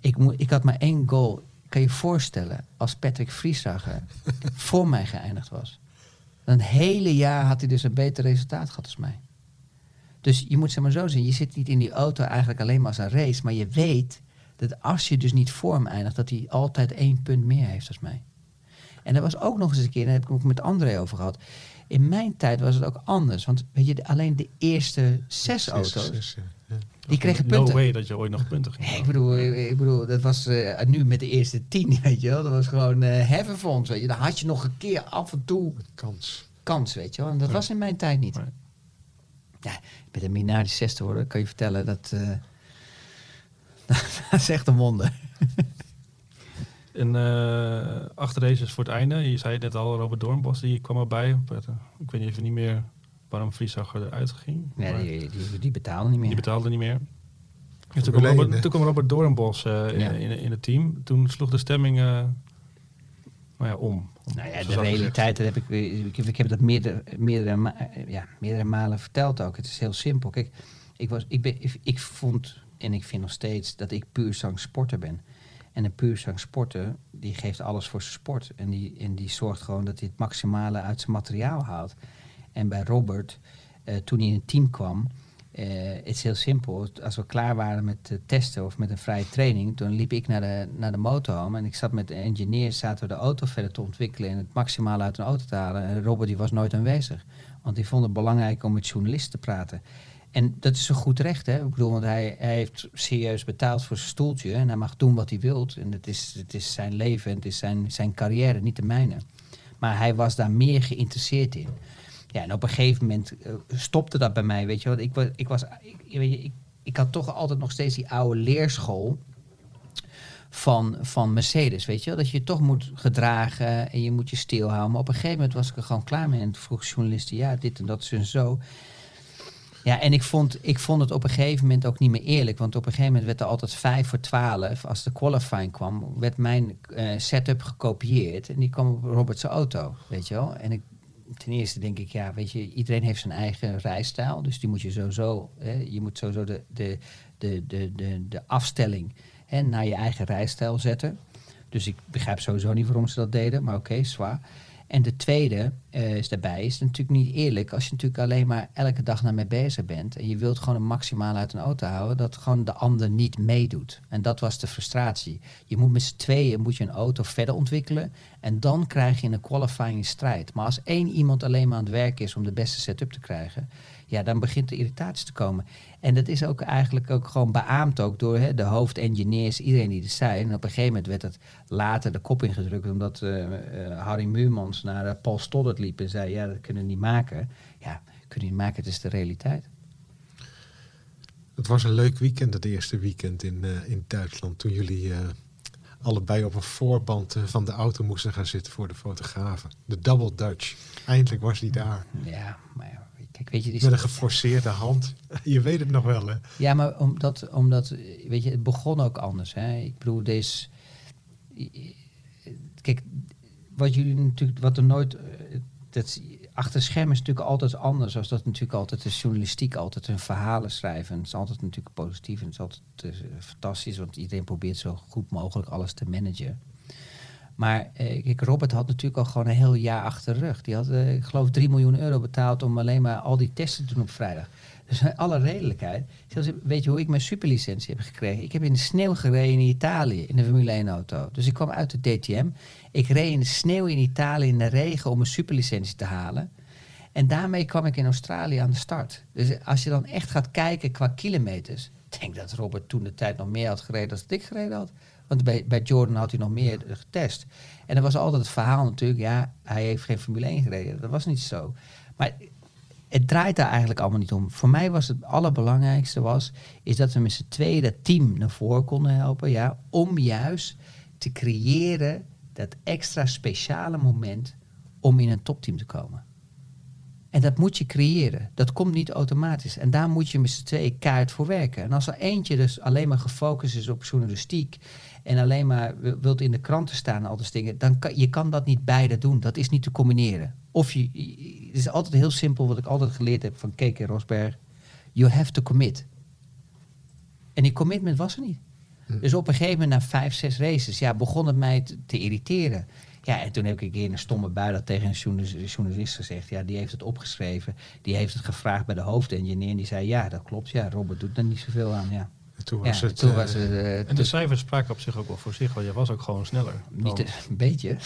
Ik, ik had maar één goal. Kan je je voorstellen als Patrick Vriesager voor mij geëindigd was? Een hele jaar had hij dus een beter resultaat gehad als mij. Dus je moet zeg maar zo zien, je zit niet in die auto eigenlijk alleen maar als een race, maar je weet dat als je dus niet voor hem eindigt, dat hij altijd één punt meer heeft als mij. En er was ook nog eens een keer, daar heb ik het ook met André over gehad. In mijn tijd was het ook anders. Want weet je, alleen de eerste zes auto's, Zes, ja. Die kregen No punten. way dat je ooit nog punten ging Nee, ik bedoel, ik ik bedoel, dat was eh, nu met de eerste tien, weet je wel. Dat was gewoon eh heaven weet je. Dan had je nog een keer af en toe Kans. kans, weet je wel. En dat was in mijn tijd niet. Ja, met een Minardi 60 hoor, kan je vertellen dat... eh dat is echt een wonder. En eh acht races voor het einde. Je zei het net al, Robert Doornbos, die kwam erbij. Ik weet even niet meer waarom Vriesacher eruit ging. Nee, die, die, die betalen niet meer. die betaalde niet meer. En toen kwam, Robert, toen kwam Robert Doornbos eh, in, Ja. in, in het team. Toen sloeg de stemming eh, nou ja, om. Nou ja, de realiteit, dat heb ik, ik, heb- ik heb dat meerdere, meerdere, ja, meerdere malen verteld ook. Het is heel simpel. Kijk, ik, was, ik, ben, ik, ik vond en ik vind nog steeds dat ik puur zang sporter ben. En een puur zang sporter, die geeft alles voor zijn sport. En die, en die zorgt gewoon dat hij het maximale uit zijn materiaal haalt. En bij Robert, eh, toen hij in het team kwam, eh, het is heel simpel. Als we klaar waren met eh, testen of met een vrije training, toen liep ik naar de, naar de motorhome en ik zat met de engineers, zaten we de auto verder te ontwikkelen en het maximale uit een auto te halen. En Robert die was nooit aanwezig, want die vond het belangrijk om met journalisten te praten. En dat is een goed recht, hè? Ik bedoel, want hij, hij heeft serieus betaald voor zijn stoeltje en hij mag doen wat hij wilt. En het is, het is zijn leven en het is zijn, zijn carrière, niet de mijne. Maar hij was daar meer geïnteresseerd in. Ja, en op een gegeven moment eh, stopte dat bij mij, weet je wel. Ik, was, ik, was, ik, weet je, ik, ik had toch altijd nog steeds die oude leerschool van, van Mercedes, weet je wel. Dat je toch moet gedragen en je moet je stilhouden. Maar op een gegeven moment was ik er gewoon klaar mee. En vroeg journalisten, ja, dit en dat, zo en zo. Ja, en ik vond, ik vond het op een gegeven moment ook niet meer eerlijk. Want op een gegeven moment werd er altijd 5 voor 12. Als de qualifying kwam, werd mijn eh, setup gekopieerd. En die kwam op Robert's auto, weet je wel. En ik, ten eerste denk ik, ja, weet je, iedereen heeft zijn eigen rijstijl. Dus die moet je sowieso, hè, je moet sowieso de, de, de, de, de, de afstelling hè, naar je eigen rijstijl zetten. Dus ik begrijp sowieso niet waarom ze dat deden, maar oké, zwaar. En de tweede eh, is daarbij, is natuurlijk niet eerlijk als je natuurlijk alleen maar elke dag naar mee bezig bent en je wilt gewoon een maximaal uit een auto houden, dat gewoon de ander niet meedoet. En dat was de frustratie. Je moet met z'n tweeën moet je een auto verder ontwikkelen en dan krijg je een qualifying strijd. Maar als één iemand alleen maar aan het werk is om de beste setup te krijgen, ja, dan begint de irritatie te komen. En dat is ook eigenlijk ook gewoon beaamd ook door hè, de hoofdengineers, iedereen die er zijn. En op een gegeven moment werd het later de kop ingedrukt, omdat eh, eh, Harry Muurmans naar eh, Paul Stoddert liep en zei, ja, dat kunnen we niet maken. Ja, kunnen we niet maken, het is de realiteit. Het was een leuk weekend, het eerste weekend in, in Duitsland. Toen jullie allebei op een voorband van de auto moesten gaan zitten voor de fotografen. De Double Dutch. Eindelijk was die daar. Ja, maar ja, kijk, weet je, Met een geforceerde hand. Je weet het nog wel, hè? Ja, maar omdat, omdat, weet je, het begon ook anders. Hè? Ik bedoel, deze. Kijk, wat jullie natuurlijk, wat er nooit. Dat, achter schermen is natuurlijk altijd anders. Als dat natuurlijk altijd is journalistiek, altijd een verhalen schrijven. Het is altijd natuurlijk positief en het is altijd eh, fantastisch, want iedereen probeert zo goed mogelijk alles te managen. Maar eh, kijk, Robert had natuurlijk al gewoon een heel jaar achter de rug. Die had, eh, ik geloof, 3 miljoen euro betaald om alleen maar al die testen te doen op vrijdag. Dus met alle redelijkheid. Zelfs, weet je hoe ik mijn superlicentie heb gekregen? Ik heb in de sneeuw gereden in Italië in de Formule 1 auto. Dus ik kwam uit de DTM. Ik reed in de sneeuw in Italië in de regen om een superlicentie te halen. En daarmee kwam ik in Australië aan de start. Dus als je dan echt gaat kijken qua kilometers. Ik denk dat Robert toen de tijd nog meer had gereden dan dat ik gereden had. Want bij, bij Jordan had hij nog meer getest. En er was altijd het verhaal natuurlijk, ja, hij heeft geen Formule 1 gereden. Dat was niet zo. Maar het draait daar eigenlijk allemaal niet om. Voor mij was het allerbelangrijkste was, is dat we met z'n tweeën dat team naar voren konden helpen. Ja, om juist te creëren dat extra speciale moment om in een topteam te komen. En dat moet je creëren. Dat komt niet automatisch. En daar moet je met z'n tweeën kaart voor werken. En als er eentje dus alleen maar gefocust is op journalistiek en alleen maar wi- wilt in de kranten staan al dat dingen, dan kan je kan dat niet beide doen. Dat is niet te combineren. Of je, het is altijd heel simpel wat ik altijd geleerd heb van Keke Rosberg. You have to commit. En die commitment was er niet. Dus op een gegeven moment, na vijf, zes races, ja, begon het mij te, te irriteren. Ja, en toen heb ik een keer in een stomme bui dat tegen een journalis- journalist gezegd. Ja, die heeft het opgeschreven. Die heeft het gevraagd bij de hoofdengineer. En die zei, ja, dat klopt. Ja, Robert doet er niet zoveel aan. Ja, En toen ja was het... toen eh, was het... eh, En de toen- cijfers spraken op zich ook wel voor zich, want je was ook gewoon sneller. niet dan- een beetje.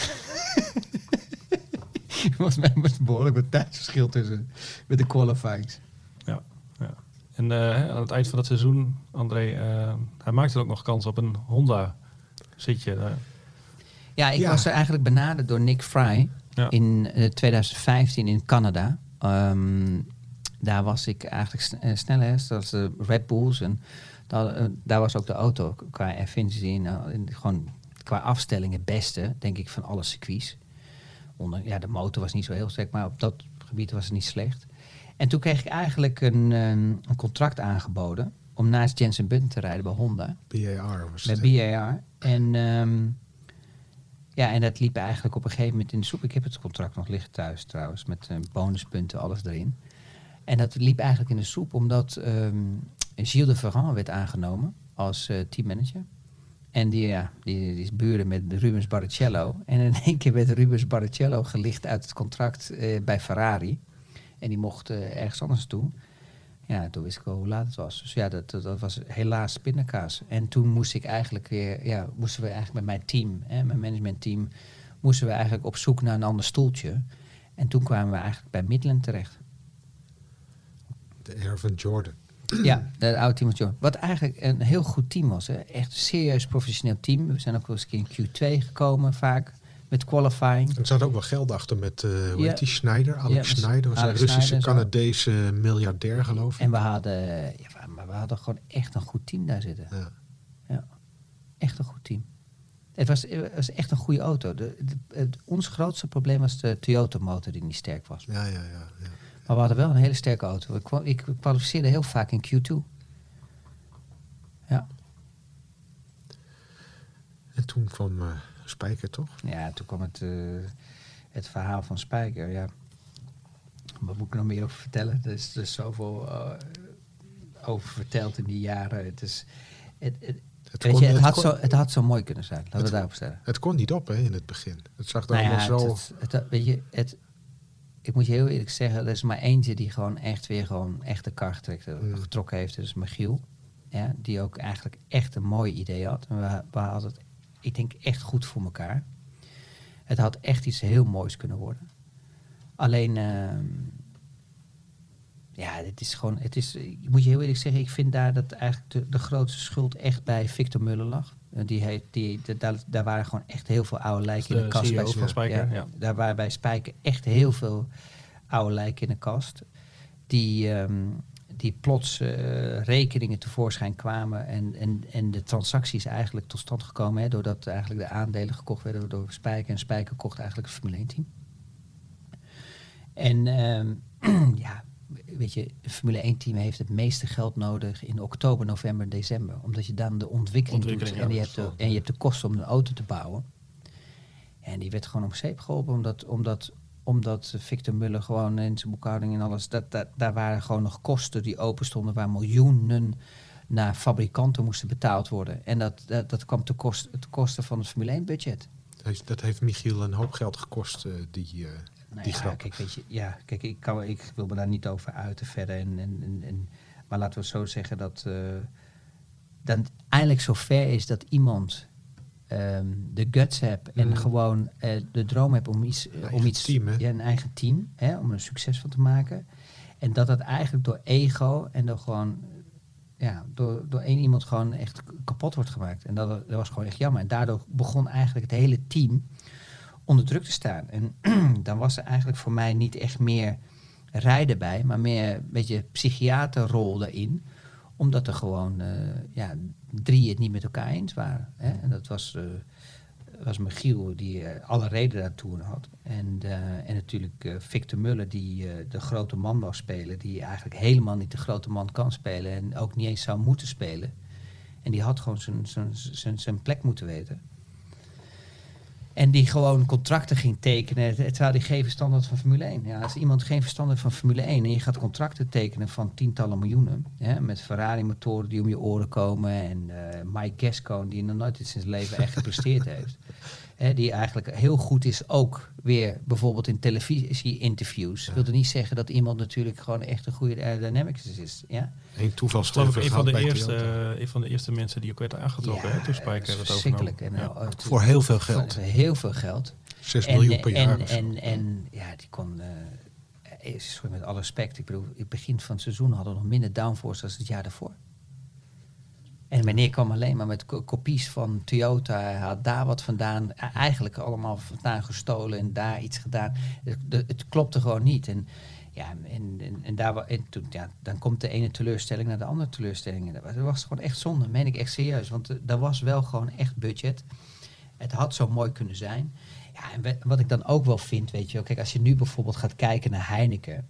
Volgens mij was het behoorlijk wat tijdsverschil tussen met de qualifyings. Ja, ja. En eh, aan het eind van het seizoen, André, hij maakte ook nog kans op een Honda zitje. Ja, ik Ja. was er eigenlijk benaderd door Nick Fry Ja. in eh, 2015 in Canada. Ehm, daar was ik eigenlijk sn- sneller, zoals de Red Bulls. En daar, eh, daar was ook de auto qua efficiëntie en eh, in gewoon qua afstelling het beste, denk ik, van alle circuits. Onder, ja, de motor was niet zo heel sterk, maar op dat gebied was het niet slecht. En toen kreeg ik eigenlijk een, ehm, een contract aangeboden om naast Jensen Button te rijden bij Honda. BAR was Met het. BAR. En, ehm, ja, en dat liep eigenlijk op een gegeven moment in de soep. Ik heb het contract nog liggen thuis trouwens, met eh, bonuspunten, alles erin. En dat liep eigenlijk in de soep omdat ehm, Gilles de Ferrand werd aangenomen als eh, teammanager. En die, ja, die, die is buren met Rubens Barrichello. En in één keer werd Rubens Barrichello gelicht uit het contract eh, bij Ferrari. En die mocht eh, ergens anders toe. Ja, toen wist ik wel hoe laat het was. Dus ja, dat, dat, was helaas pindakaas. En toen moest ik eigenlijk weer, ja, moesten we eigenlijk met mijn team, hè, mijn managementteam, moesten we eigenlijk op zoek naar een ander stoeltje. En toen kwamen we eigenlijk bij Midland terecht. De Air van Jordan. Ja, dat oude team was Jordan. Wat eigenlijk een heel goed team was. Hè. Echt een serieus professioneel team. We zijn ook wel eens een keer in Q2 gekomen, vaak. Met qualifying. Er zat ook wel geld achter met, eh hoe Ja. heet die, Schneider? Alex Ja, Schneider was Alex een Russische. Canadese miljardair, geloof ik. En we hadden, ja, maar we hadden gewoon echt een goed team daar zitten. Ja. Ja, echt een goed team. Het was, het was echt een goede auto. De, de- het, ons grootste probleem was de Toyota-motor die niet sterk was. Ja, ja, ja. Maar we hadden wel een hele sterke auto. Ik, ik kwalificeerde heel vaak in Q2. Ja, En toen kwam eh, Spijker, toch? ja toen kwam het, eh, het verhaal van Spijker. Ja. Wat moet ik nog meer over vertellen? Er is, er is zoveel eh, over verteld in die jaren. Het, is, het, het, Het weet kon- je, het, het had kon- zo, het had zo mooi kunnen zijn. Laten we daarop stellen. Het kon niet op hè, in het begin. Het zag er Nou ja, het- weet je, het, ik moet je heel eerlijk zeggen, er is maar eentje die gewoon echt weer gewoon echt de kar getrokken, Mm. getrokken heeft. Dat is Michiel. Ja, die ook eigenlijk echt een mooi idee had. En we, we hadden het, ik denk, echt goed voor elkaar. Het had echt iets heel moois kunnen worden. Alleen, ehm, ja, het is gewoon, het is, ik moet je heel eerlijk zeggen, ik vind daar dat eigenlijk de, de grootste schuld echt bij Victor Muller lag. Eh, Die heeft, die, de- daar, daar waren gewoon echt heel veel oude lijken in de kast. CEO bij van Spijker. Ja. Daar waren bij Spijker echt heel veel oude lijken in de kast. Die, ehm, die plots eh, rekeningen tevoorschijn kwamen en, en, en de transacties eigenlijk tot stand gekomen. Hè, doordat eigenlijk de aandelen gekocht werden door Spijker. En Spijker kocht eigenlijk het Formule 1 team. En ehm, ja, weet je, een Formule 1 team heeft het meeste geld nodig in oktober, november, december. Omdat je dan de ontwikkeling, Ontwikkeling, doet en, ja, je hebt de, en je hebt de kosten om een auto te bouwen. En die werd gewoon om zeep geholpen, omdat, omdat, omdat Victor Muller gewoon in zijn boekhouding en alles, dat, dat, daar waren gewoon nog kosten die open stonden, waar miljoenen naar fabrikanten moesten betaald worden. En dat, dat, dat kwam te, kost, te kosten van het Formule 1 budget. Dat heeft- Dat heeft Michiel een hoop geld gekost, eh, die, eh, Die ja, grap. Kijk, weet je, ja, kijk ik, kan, ik wil me daar niet over uiten verder. En, en, en, en- maar laten we zo zeggen dat uh, dan eindelijk zover is dat iemand um, de guts hebt en Mm. gewoon uh, de droom hebt om iets, uh, om iets team, hè? ja, een eigen team, hè, om er succes van te maken. En dat dat eigenlijk door ego en door gewoon ja, door, door één iemand gewoon echt kapot wordt gemaakt. En dat, dat was gewoon echt jammer. En daardoor begon eigenlijk het hele team onder druk te staan. En dan was er eigenlijk voor mij niet echt meer rijden bij, maar meer een beetje psychiaterrol erin. Omdat er gewoon uh, ja, drie het niet met elkaar eens waren. Hè? En dat was uh, was Michiel die eh, alle reden daartoe had. En, eh, en natuurlijk eh, Victor Muller die eh, de grote man wou spelen. Die eigenlijk helemaal niet de grote man kan spelen. En ook niet eens zou moeten spelen. En die had gewoon zijn plek moeten weten. En die gewoon contracten ging tekenen, terwijl die geen verstand had van Formule 1. Ja, als iemand geen verstand heeft van Formule 1 en je gaat contracten tekenen van tientallen miljoenen, hè, met Ferrari-motoren die om je oren komen en eh, Mike Gascon die nog nooit in zijn leven echt gepresteerd heeft, hè, die eigenlijk heel goed is ook weer bijvoorbeeld in televisie-interviews. Dat wilde niet zeggen dat iemand natuurlijk gewoon echt een goede aerodynamics is. Ja? Ik een van, de gehad bij eerste, Toyota. een van de eerste mensen die ook werd aangetrokken. hè, toen Spike het is werd verschrikkelijk. overgenomen. En, Ja. eh, het- Voor heel veel geld. Heel veel geld. 6 En, miljoen per jaar. En, en, en ja, die kon. eh, is sorry, met alle respect. Ik bedoel, in het begin van het seizoen hadden we nog minder downforce dan het jaar daarvoor. En meneer kwam alleen maar met ko- kopies van Toyota. Hij had daar wat vandaan. e- Eigenlijk allemaal vandaan gestolen en daar iets gedaan. Het, het klopte gewoon niet. En, ja, en, en, en, daar, en toen, ja, dan komt de ene teleurstelling naar de andere teleurstelling. En dat was, dat gewoon echt zonde. Dat meen ik echt serieus. Want er er was wel gewoon echt budget. Het had zo mooi kunnen zijn. Ja, en wat ik dan ook wel vind, weet je kijk, als je nu bijvoorbeeld gaat kijken naar Heineken.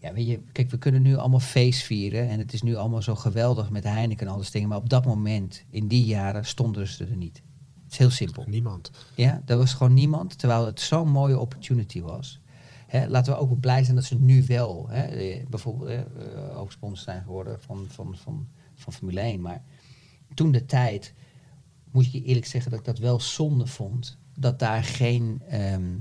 Ja, weet je, kijk, we kunnen nu allemaal feest vieren en het is nu allemaal zo geweldig met Heineken en al dat dingen. Maar op dat moment, in die jaren, stonden ze er niet. Het is heel simpel. Niemand. Ja, er was gewoon niemand, terwijl het zo'n mooie opportunity was. Hè, laten we ook blij zijn dat ze nu wel, hè, bijvoorbeeld, eh, ook sponsor zijn geworden van, van, van, van Formule 1. Maar toen de tijd, moet ik je eerlijk zeggen dat ik dat wel zonde vond. Dat daar geen, ehm,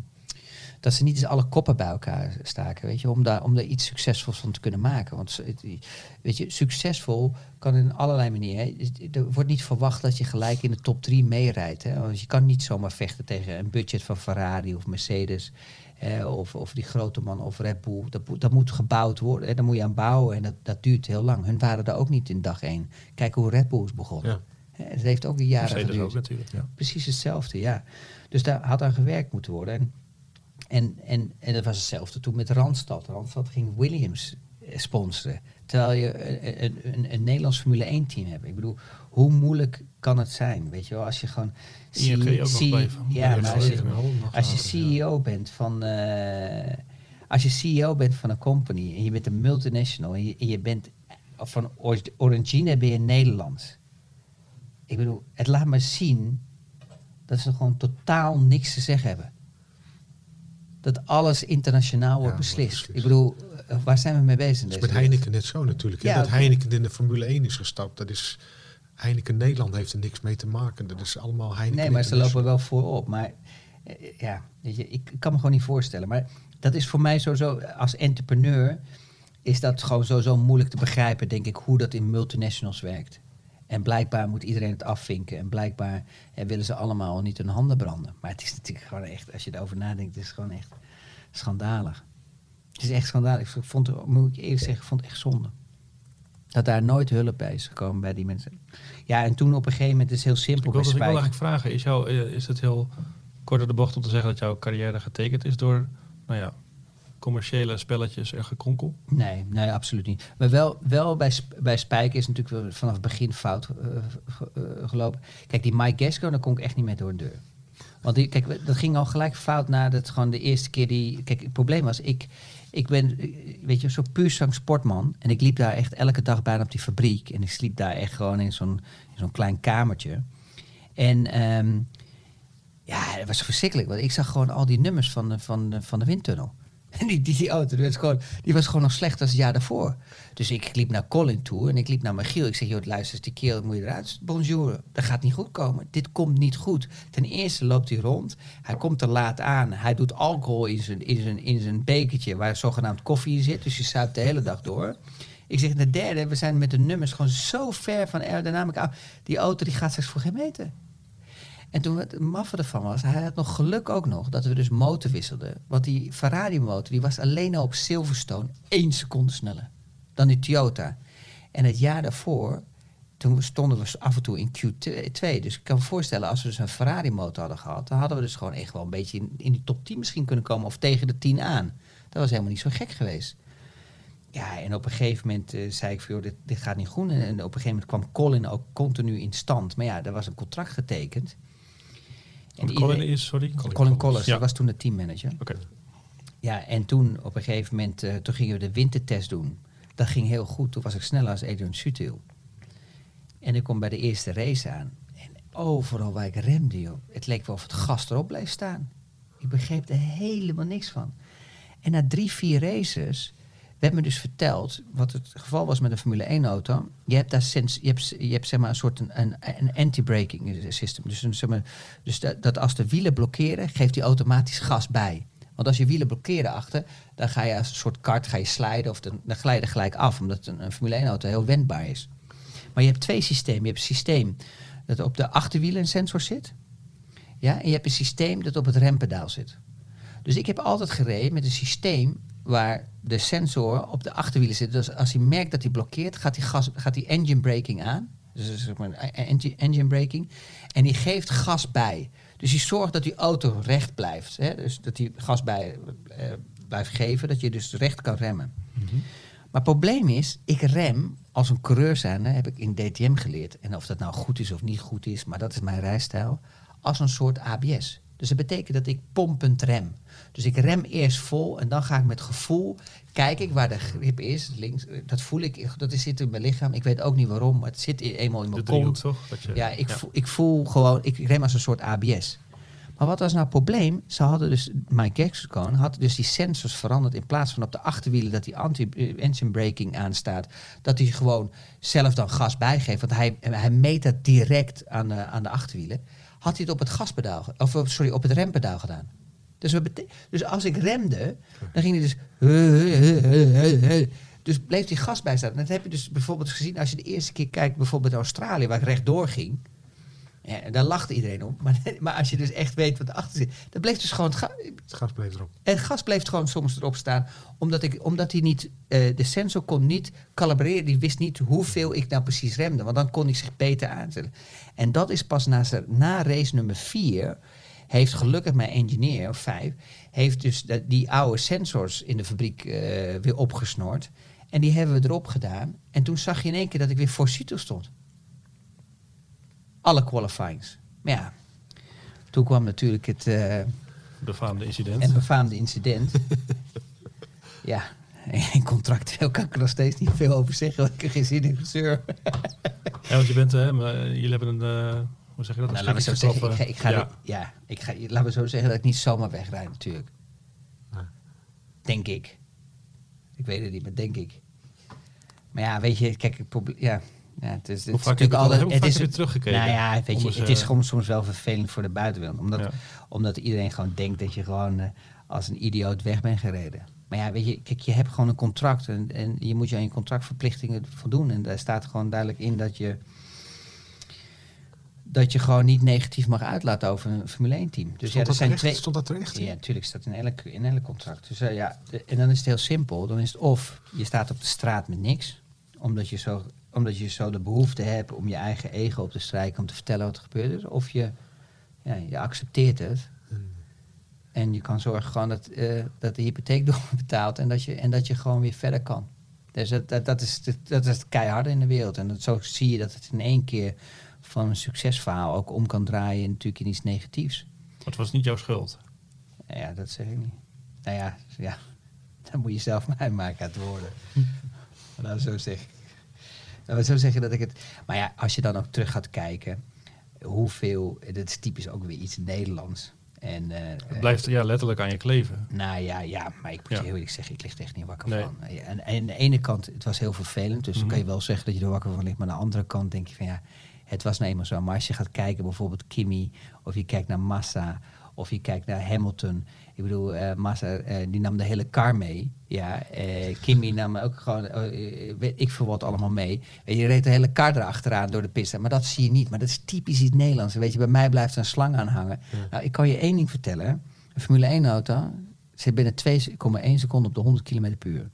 dat ze niet eens alle koppen bij elkaar staken, weet je, om daar, om daar iets succesvols van te kunnen maken. Want weet je, succesvol kan in allerlei manieren. Er wordt niet verwacht dat je gelijk in de top drie meerijdt. Hè? Want je kan niet zomaar vechten tegen een budget van Ferrari of Mercedes. eh, of, of die grote man of Red Bull. Dat, moet- dat moet gebouwd worden. Hè? Daar moet je aan bouwen en dat, dat duurt heel lang. Hun waren er ook niet in dag één. Kijk hoe Red Bull is begonnen. Ja. Het heeft ook jaren Mercedes geduurd. ook natuurlijk. Ja. Precies hetzelfde, ja. Dus daar had aan gewerkt moeten worden. En, en, en, en dat was hetzelfde toen met Randstad. Randstad ging Williams eh, sponsoren. Terwijl je een, een, een, Nederlands Formule 1 team hebt. Ik bedoel, hoe moeilijk kan het zijn? Weet je wel, als je gewoon... Ja, Ja, maar als je, als. CEO bent van... eh, als je CEO bent van een company en je bent een multinational en je, en je bent van Or- Orangina ben je Nederlands. Ik bedoel, het laat maar zien dat ze gewoon totaal niks te zeggen hebben. Dat alles internationaal wordt beslist. beslist. Ik bedoel, eh, waar zijn we mee bezig? Dat is met? Heineken net zo natuurlijk. Ja, dat. Heineken in de Formule 1 is gestapt, dat is... Heineken Nederland heeft er niks mee te maken. Dat is allemaal Heineken Nee, maar ze lopen wel voorop. Maar eh, ja, weet je, ik kan me gewoon niet voorstellen. Maar dat is voor mij sowieso, als entrepreneur, is dat gewoon sowieso moeilijk te begrijpen, denk ik, hoe dat in multinationals werkt. En blijkbaar moet iedereen het afvinken. En blijkbaar eh, willen ze allemaal niet hun handen branden. Maar het is natuurlijk gewoon echt, als je erover nadenkt, het is gewoon echt schandalig. Het is echt schandalig. Ik vond, het- moet ik eerlijk zeggen, ik vond het echt zonde. Dat daar nooit hulp bij is gekomen bij die mensen. Ja, en toen op een gegeven moment is het heel simpel. Ik wil, bij ik wil eigenlijk vragen, is, jou, eh, is het heel kort door de bocht om te zeggen dat jouw carrière getekend is door nou ja, commerciële spelletjes en gekronkel? Nee, nee, absoluut niet. Maar wel, wel bij, bij Spijker is natuurlijk vanaf het begin fout eh, eh, gelopen. Kijk, die Mike Gasco, daar kon ik echt niet mee door de deur. Want die, kijk, dat ging al gelijk fout nadat gewoon de eerste keer die... Kijk, het probleem was, ik, ik ben, weet je, zo puur zo'n sportman. En ik liep daar echt elke dag bijna op die fabriek. En ik sliep daar echt gewoon in zo'n zo'n klein kamertje. En ehm, ja, het was verschrikkelijk. Want ik zag gewoon al die nummers van de, van van de windtunnel. En die, die, auto die was, gewoon, die was gewoon nog slechter als het jaar daarvoor. Dus ik liep naar Colin toe en ik liep naar Michiel. Ik zeg, joh, luister die kerel moet je eruit. Bonjour, dat gaat niet goed komen. Dit komt niet goed. Ten eerste loopt hij rond. Hij komt te laat aan. Hij doet alcohol in zijn, in zijn, in zijn bekertje waar zogenaamd koffie in zit. Dus je zuipt de hele dag door. Ik zeg, de derde, we zijn met de nummers gewoon zo ver van aerodynamic af. Die auto die gaat straks voor geen meter. En toen het maffe ervan was, hij had nog geluk ook nog dat we dus motor wisselden. Want die Ferrari motor die was alleen al op Silverstone één seconde sneller dan die Toyota. En het jaar daarvoor, toen stonden we af en toe in Q2. Dus ik kan me voorstellen, als we dus een Ferrari motor hadden gehad, dan hadden we dus gewoon echt wel een beetje in, in die top 10 misschien kunnen komen. Of tegen de 10 aan. Dat was helemaal niet zo gek geweest. Ja, en op een gegeven moment eh, zei ik van, dit, dit gaat niet goed. En, en op een gegeven moment kwam Colin ook continu in stand. Maar ja, er was een contract getekend. En Colin iedereen- is, sorry? Colin Collins, Ja. dat was toen de teammanager. Oké. Ja, en toen op een gegeven moment, eh, toen gingen we de wintertest doen. Dat ging heel goed. Toen was ik sneller als Adrian Sutil. En ik kom bij de eerste race aan. En overal waar ik remde, joh. Het leek wel of het gas erop bleef staan. Ik begreep er helemaal niks van. En na drie, vier races werd me dus verteld wat het geval was met een Formule 1 auto. Je hebt daar sens, je hebt, je hebt zeg maar een soort een, een, anti-braking system. Dus, een, zeg maar, dus dat, als de wielen blokkeren, geeft hij automatisch gas bij. Want als je wielen blokkeren achter, dan ga je als een soort kart ga je slijden of dan, dan glij je er gelijk af, omdat een, Formule 1 auto heel wendbaar is. Maar je hebt twee systemen. Je hebt een systeem dat op de achterwielen een sensor zit. Ja, en je hebt een systeem dat op het rempedaal zit. Dus ik heb altijd gereden met een systeem waar de sensor op de achterwielen zit. Dus als hij merkt dat hij blokkeert, gaat hij, gas, gaat hij engine braking aan. Dus zeg maar engine, braking. En die geeft gas bij. Dus die zorgt dat die auto recht blijft. Hè? Dus dat hij gas bij, eh, blijft geven, dat je dus recht kan remmen. Maar het probleem is, ik rem als een coureur zijnde, heb ik in DTM geleerd. En of dat nou goed is of niet goed is, maar dat is mijn rijstijl. Als een soort ABS. Dus dat betekent dat ik pompend rem. Dus ik rem eerst vol en dan ga ik met gevoel, kijk ik waar de grip is, links, dat voel ik, dat zit in mijn lichaam. Ik weet ook niet waarom, maar het zit eenmaal in De mijn driehoek kont. toch? Dat je, Ja, ik, Voel, ik voel gewoon, ik rem als een soort ABS. Maar wat was nou het probleem? Ze hadden dus, Mike Hexagon had dus die sensors veranderd. In plaats van op de achterwielen dat die anti-engine braking aanstaat, dat hij gewoon zelf dan gas bijgeeft. Want hij, hij meet dat direct aan de, aan de achterwielen. Had hij het op het gaspedaal, of op- sorry, op het rempedaal gedaan. Dus, bete- dus als ik remde, dan ging hij dus. Dus bleef die gas bij staan. En dat heb je dus bijvoorbeeld gezien als je de eerste keer kijkt, bijvoorbeeld Australië, waar ik rechtdoor ging. Ja, en daar lachte iedereen om. Maar, maar als je dus echt weet wat erachter zit, dan bleef dus gewoon het, ga- Het gas bleef erop. het gas bleef gewoon soms erop staan, omdat, ik, omdat hij niet, eh, de sensor kon niet kalibreren. Die wist niet hoeveel ik nou precies remde, want dan kon hij zich beter aanzetten. En dat is pas na, na race nummer 4, heeft gelukkig mijn engineer, of 5, heeft dus de- die oude sensors in de fabriek eh, weer opgesnord. En die hebben we erop gedaan. En toen zag je in één keer dat ik weer voor Cito stond. Alle qualifyings. Maar ja, toen kwam natuurlijk het... eh, Befaamde incident. en befaamde incident. ja, in contractueel kan ik er nog steeds niet veel over zeggen, want ik heb geen zin in gezeur. Ja, want je bent, hè, eh, jullie hebben een, eh, hoe zeg je dat? Nou, we zo zeggen, ik ga, ik ga, ja. ja. ik ga, laten we zo zeggen dat ik niet zomaar wegrijd natuurlijk. Nee. Denk ik. Ik weet het niet, maar denk ik. Maar ja, weet je, kijk, het probleem, ja, ja, het is, het Hoe is vaak heb je natuurlijk het al- altijd, het is, je teruggekeken? Nou ja, weet je, het is eh, gewoon soms wel vervelend voor de buitenwereld, omdat, Ja. omdat iedereen gewoon denkt dat je gewoon eh, als een idioot weg bent gereden. Maar ja, weet je, kijk, je hebt gewoon een contract en, en je moet je aan je contractverplichtingen voldoen. En daar staat gewoon duidelijk in dat je, dat je gewoon niet negatief mag uitlaten over een Formule 1 team. Dus Stond, ja, er dat zijn terecht? twee. Stond dat terecht? Ja, natuurlijk staat in elk, in elk contract. Dus eh, ja, en dan is het heel simpel. Dan is het of je staat op de straat met niks, omdat je zo, omdat je zo de behoefte hebt om je eigen ego op te strijken, om te vertellen wat er gebeurd is. Of je, ja, je accepteert het. En je kan zorgen gewoon dat, eh, dat de hypotheek doorbetaalt en dat, je, en dat je gewoon weer verder kan. Dus dat, dat, dat, is, dat is het keiharde in de wereld. En dat, zo zie je dat het in één keer van een succesverhaal ook om kan draaien natuurlijk in iets negatiefs. Maar het was niet jouw schuld. Nou ja, dat zeg ik niet. Nou ja, ja dan moet je zelf maar uitmaken uit de woorden. Laten we zo zeggen. Laten we zo zeggen dat ik het... Maar ja, als je dan ook terug gaat kijken... hoeveel... Dat is typisch ook weer iets Nederlands. En, eh, Het blijft ja, letterlijk aan je kleven. nou ja, ja, maar ik moet Ja. je heel eerlijk zeggen, ik lig echt niet wakker Nee. van. En, en aan de ene kant, het was heel vervelend, dus dan Mhm. kan je wel zeggen dat je er wakker van ligt. Maar aan de andere kant denk je van ja, het was nou eenmaal zo. Maar als je gaat kijken bijvoorbeeld Kimi, of je kijkt naar Massa, of je kijkt naar Hamilton. Ik bedoel, eh, Massa, eh, die nam de hele car mee. Ja, eh, Kimi nam ook gewoon, weet ik veel wat allemaal mee. Weet je, reed de hele car erachteraan door de piste. Maar dat zie je niet. Maar dat is typisch iets Nederlands. Weet je, bij mij blijft een slang aan hangen. Nou, ik kan je één ding vertellen. Een Formule 1 auto zit binnen 2,1 seconden op de 100 km per uur.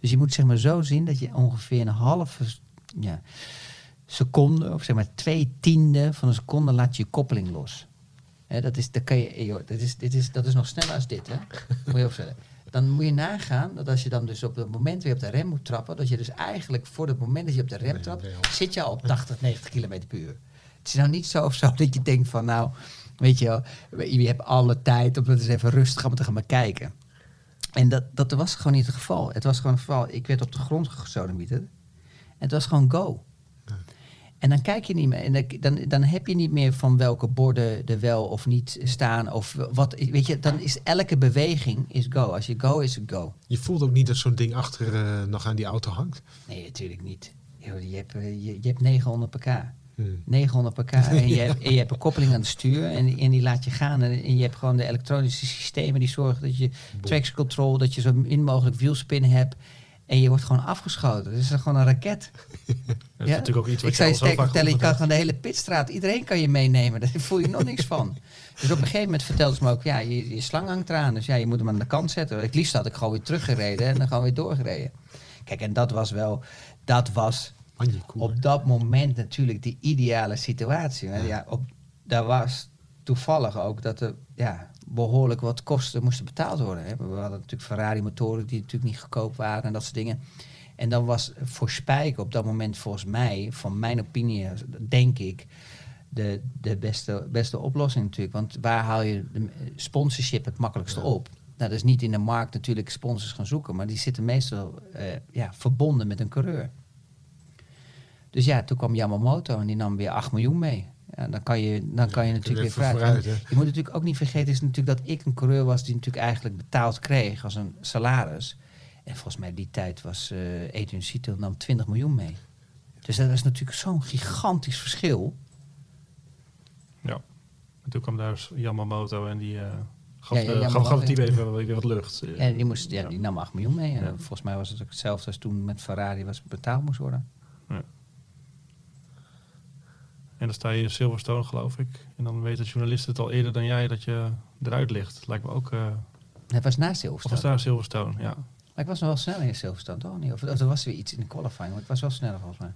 Dus je moet zeg maar zo zien dat je ongeveer een halve ja, seconde, of zeg maar twee tiende van een seconde laat je je koppeling los. Hè, dat, is, dat, kan je, joh, dat, is, dit is, dat is nog sneller als dit. Hè? Moet je opzetten. Dan moet je nagaan dat als je dan dus op het moment weer op de rem moet trappen, dat je dus eigenlijk voor het moment dat je op de rem trapt, zit je al op 80, 90 km per uur. Het is nou niet zo of zo dat je denkt van nou, Weet je wel, je hebt alle tijd om dat eens even rustig aan te gaan bekijken. En dat, dat was gewoon niet het geval. Het was gewoon het geval, ik werd op de grond gesodemieterd. En het was gewoon go. En dan kijk je niet meer. En dan, dan heb je niet meer van welke borden er wel of niet staan. Of wat, weet je, dan is elke beweging is go. Als je go is het go. Je voelt ook niet dat zo'n ding achter uh, nog aan die auto hangt? Nee, natuurlijk niet. Je, hebt, je, je hebt 900 pk. 900 pk. En je, hebt, en je hebt een koppeling aan het stuur. En, en die laat je gaan. En, en, je hebt gewoon de elektronische systemen die zorgen dat je traction control, dat je zo min mogelijk wielspin hebt. En je wordt gewoon afgeschoten. Het is gewoon een raket. Dat is natuurlijk ook iets wat ik zou je sterk vertellen, je kan gewoon de hele pitstraat, iedereen kan je meenemen. Daar voel je nog niks van. Dus op een gegeven moment vertelde ze me ook, ja, je, je slang hangt eraan. Dus ja, je moet hem aan de kant zetten. Het liefst had ik gewoon weer teruggereden en dan gewoon weer doorgereden. Kijk, en dat was wel, dat was op dat moment natuurlijk de ideale situatie. Ja. ja, op, daar was toevallig ook dat er ja, behoorlijk wat kosten moesten betaald worden. Hè. We hadden natuurlijk Ferrari-motoren die natuurlijk niet goedkoop waren en dat soort dingen. En dan was voor Spijker op dat moment volgens mij, van mijn opinie, denk ik, de, de beste, beste oplossing natuurlijk. Want waar haal je de sponsorship het makkelijkste op? Nou, dat is niet in de markt natuurlijk sponsors gaan zoeken, maar die zitten meestal uh, ja, verbonden met een coureur. Dus ja, toen kwam Yamamoto en die nam weer 8 miljoen mee. Ja, dan kan je, dan kan je natuurlijk weer vooruit. vooruit je moet natuurlijk ook niet vergeten, is natuurlijk dat ik een coureur was die natuurlijk eigenlijk betaald kreeg als een salaris. En volgens mij die tijd was uh, Adrian Cito nam 20 miljoen mee. Dus dat is natuurlijk zo'n gigantisch verschil. Ja, en toen kwam daar Yamamoto en die uh, gaf, ja, ja, gaf, gaf het team even weer wat lucht. Ja, die, moest, ja, die nam 8 miljoen mee. En volgens mij was het ook hetzelfde als toen met Ferrari was betaald moest worden. Ja. En dan sta je in Silverstone, geloof ik. En dan weten journalisten het al eerder dan jij dat je eruit ligt. Lijkt me ook... Uh, het was na Silverstone. Of was na Silverstone, ja. Maar ik was nog wel sneller in Silverstone, toch? Niet? Of, of er was weer iets in de qualifying, maar ik was wel sneller volgens mij.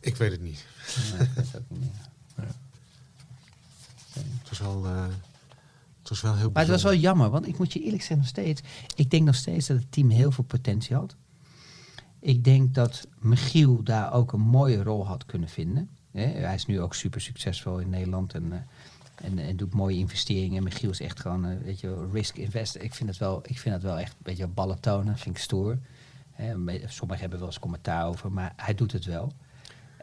Ik weet het niet. Nee, ik weet het ook niet Ja. Het was wel... Uh, het was wel heel Maar het was wel jammer, want ik moet je eerlijk zeggen nog steeds... Ik denk nog steeds dat het team heel veel potentie had. Ik denk dat Michiel daar ook een mooie rol had kunnen vinden. Hij is nu ook super succesvol in Nederland en, uh, en, en, doet mooie investeringen. Michiel is echt gewoon, uh, weet je, risk investor. Ik vind het wel, ik vind het wel echt een beetje ballen tonen, vind ik stoer. sommigen hebben wel eens commentaar over, maar hij doet het wel.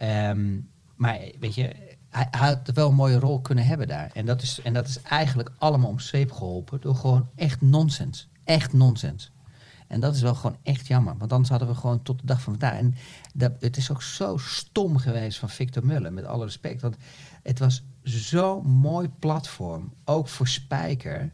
Um, maar weet je, hij, hij, had wel een mooie rol kunnen hebben daar. En dat is, en dat is eigenlijk allemaal om zweep geholpen door gewoon echt nonsens. Echt nonsens. En dat is wel gewoon echt jammer. Want anders hadden we gewoon tot de dag van vandaag. En dat, het is ook zo stom geweest van Victor Mullen, met alle respect. Want het was zo'n mooi platform, ook voor Spijker.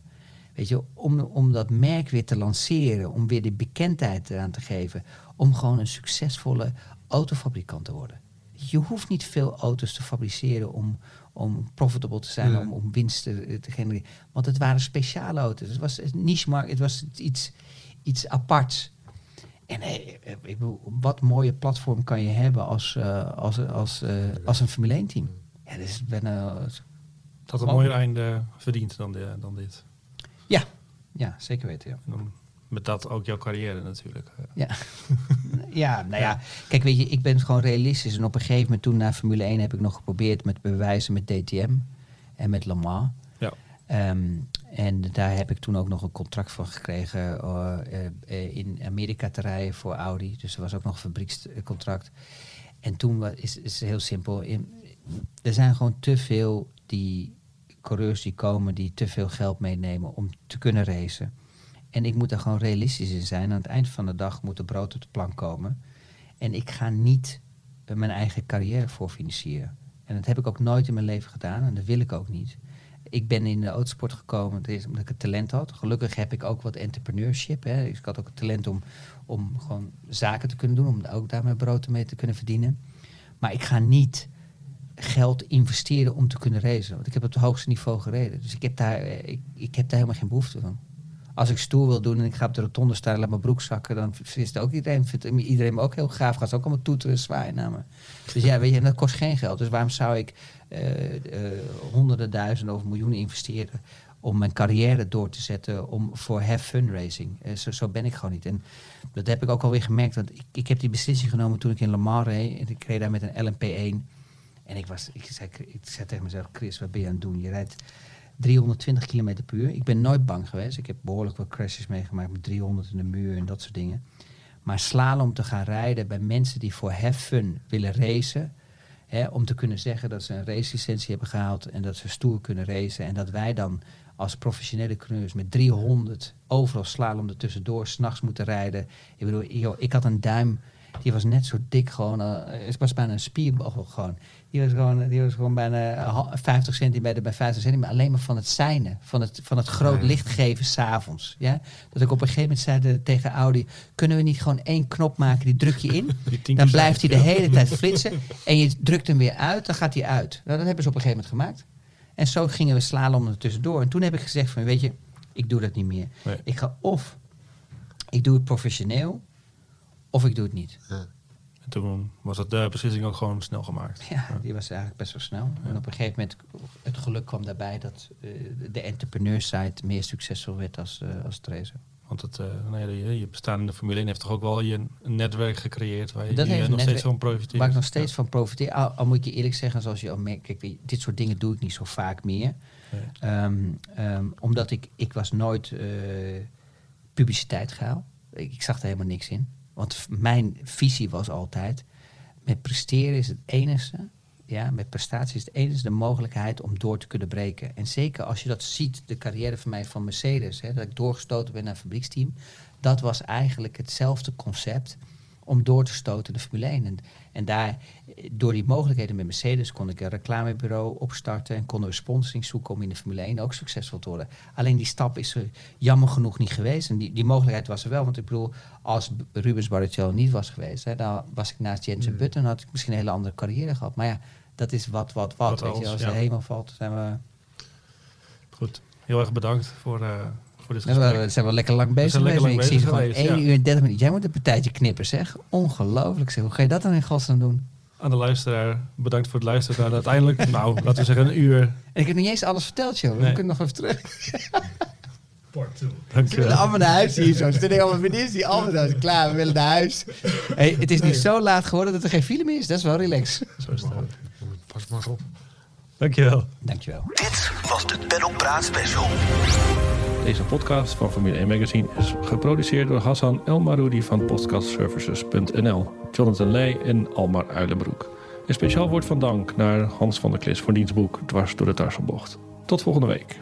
Weet je, om, om dat merk weer te lanceren, om weer de bekendheid eraan te geven. Om gewoon een succesvolle autofabrikant te worden. Je hoeft niet veel auto's te fabriceren om, om profitable te zijn, om, om winst te, te genereren. Want het waren speciale auto's. Het was een niche markt, het was iets, iets aparts. En hey, ik wat mooie platform kan je hebben als, uh, als, als, uh, als een Formule 1 team. Ja, dus ben, uh, dat een mooier einde verdient dan, de, dan dit. Ja, ja zeker weten. Ja. dan met dat ook jouw carrière natuurlijk. Ja. ja, nou ja. Kijk, weet je, ik ben gewoon realistisch. En op een gegeven moment toen naar Formule 1 heb ik nog geprobeerd met bewijzen met DTM en met Le Mans. Ja. Um, en daar heb ik toen ook nog een contract van gekregen uh, uh, in Amerika te rijden voor Audi. Dus er was ook nog een fabriekscontract. En toen is het heel simpel. Er zijn gewoon te veel die coureurs die komen die te veel geld meenemen om te kunnen racen. En ik moet er gewoon realistisch in zijn. Aan het eind van de dag moet er brood op de plank komen. En ik ga niet mijn eigen carrière voor financieren. En dat heb ik ook nooit in mijn leven gedaan en dat wil ik ook niet ik ben in de autosport gekomen omdat ik het talent had. Gelukkig heb ik ook wat entrepreneurship. Hè. Dus ik had ook het talent om, om gewoon zaken te kunnen doen, om ook daar mijn brood mee te kunnen verdienen. Maar ik ga niet geld investeren om te kunnen racen. Want ik heb op het hoogste niveau gereden. Dus ik heb daar, eh, ik, ik heb daar helemaal geen behoefte van. Als ik stoer wil doen en ik ga op de rotonde staan en laat mijn broek zakken, dan vindt ook iedereen, vindt iedereen me ook heel gaaf. Gaat ze ook allemaal toeteren, zwaaien naar me. Dus ja, weet je, dat kost geen geld. Dus waarom zou ik uh, honderden duizenden of miljoenen investeren om mijn carrière door te zetten om voor have fundraising. Zo, zo, ben ik gewoon niet. En dat heb ik ook alweer gemerkt. Want ik, ik heb die beslissing genomen toen ik in Le Mans reed. En ik reed daar met een LMP1. En ik, was, ik, zei, ik zei tegen mezelf, Chris, wat ben je aan het doen? Je rijdt 320 km per uur. Ik ben nooit bang geweest. Ik heb behoorlijk wat crashes meegemaakt met 300 in de muur en dat soort dingen. Maar slalom te gaan rijden bij mensen die voor fun willen racen... Hè, om te kunnen zeggen dat ze een racelicentie hebben gehaald en dat ze stoer kunnen racen. En dat wij dan als professionele coureurs met 300 overal slalom er tussendoor s'nachts moeten rijden. Ik bedoel, ik had een duim, die was net zo dik gewoon. Uh, het was bijna een spierbal gewoon. Die was gewoon, die was gewoon bijna ha- 50 centimeter bij 50 centimeter. Alleen maar van het seinen, van het, van het groot licht geven s'avonds. Ja? Dat ik op een gegeven moment zei tegen Audi, kunnen we niet gewoon één knop maken, die druk je in. Dan blijft hij de hele tijd flitsen. En je drukt hem weer uit, dan gaat hij uit. Nou, dat hebben ze op een gegeven moment gemaakt. En zo gingen we slalom er tussendoor. En toen heb ik gezegd van, weet je, ik doe dat niet meer. Nee. Ik ga of, ik doe het professioneel, of ik doe het niet. En toen was het de beslissing ook gewoon snel gemaakt. Ja, die was eigenlijk best wel snel. En op een gegeven moment, het geluk kwam daarbij dat eh, de entrepreneursite meer succesvol werd als, eh als racen. Want het, eh, nou ja, je, je bestaan in de Formule 1 heeft toch ook wel je een netwerk gecreëerd waar je eh, nog steeds van profiteert. Waar ik nog steeds van profiteer. Al, al moet ik je eerlijk zeggen, zoals je al merkt, kijk, dit soort dingen doe ik niet zo vaak meer. Ehm, ehm, omdat ik, ik was nooit eh publiciteit gehaald. Ik, ik zag er helemaal niks in. Want mijn visie was altijd, met presteren is het enige, ja, met prestatie is het enige de mogelijkheid om door te kunnen breken. En zeker als je dat ziet, de carrière van mij van Mercedes, hè, dat ik doorgestoten ben naar fabrieksteam, dat was eigenlijk hetzelfde concept om door te stoten in de Formule 1. En, en daar, eh, door die mogelijkheden met Mercedes kon ik een reclamebureau opstarten en konden we sponsoring zoeken om in de Formule 1 ook succesvol te worden. Alleen die stap is er jammer genoeg niet geweest. En die, die mogelijkheid was er wel. Want ik bedoel, als Rubens Barrichello niet was geweest, hè, dan was ik naast Jensen Button, had ik misschien een hele andere carrière gehad. Maar ja, dat is wat, wat, wat. Wat weet je, als, als ja. de hemel valt, zijn we, Goed, heel erg bedankt voor, eh, voor dit we, zijn we lekker lang bezig zijn lekker geweest. lang Ik zie bezig gewoon geweest, 1 ja. uur en 30 minuten. Jij moet een partijtje knippen, zeg. Ongelooflijk, zeg. Hoe ga je dat dan in godsnaam doen? Aan de luisteraar, bedankt voor het luisteren naar uiteindelijk, nou, laten we zeggen een uur. En ik heb nog niet eens alles verteld, joh. We kunnen nog even terug. We Dank je willen wel. allemaal naar huis hier zo. Zitten allemaal vriendinnen die allemaal klaar. We willen naar huis. Hey, het is nu zo laat geworden dat er geen file meer is. Dat is wel relax. Zo is het. Pas maar op. Dankjewel. Dankjewel. Dit was de Pedal Praat Special. Deze podcast van Formule 1 Magazine is geproduceerd door Hassan El Maroudi van podcastservices.nl, Jonathan Leij en Almar Uilenbroek. Een speciaal woord van dank naar Hans van der Klis voor diens boek Dwars door de Tarselbocht. Tot volgende week.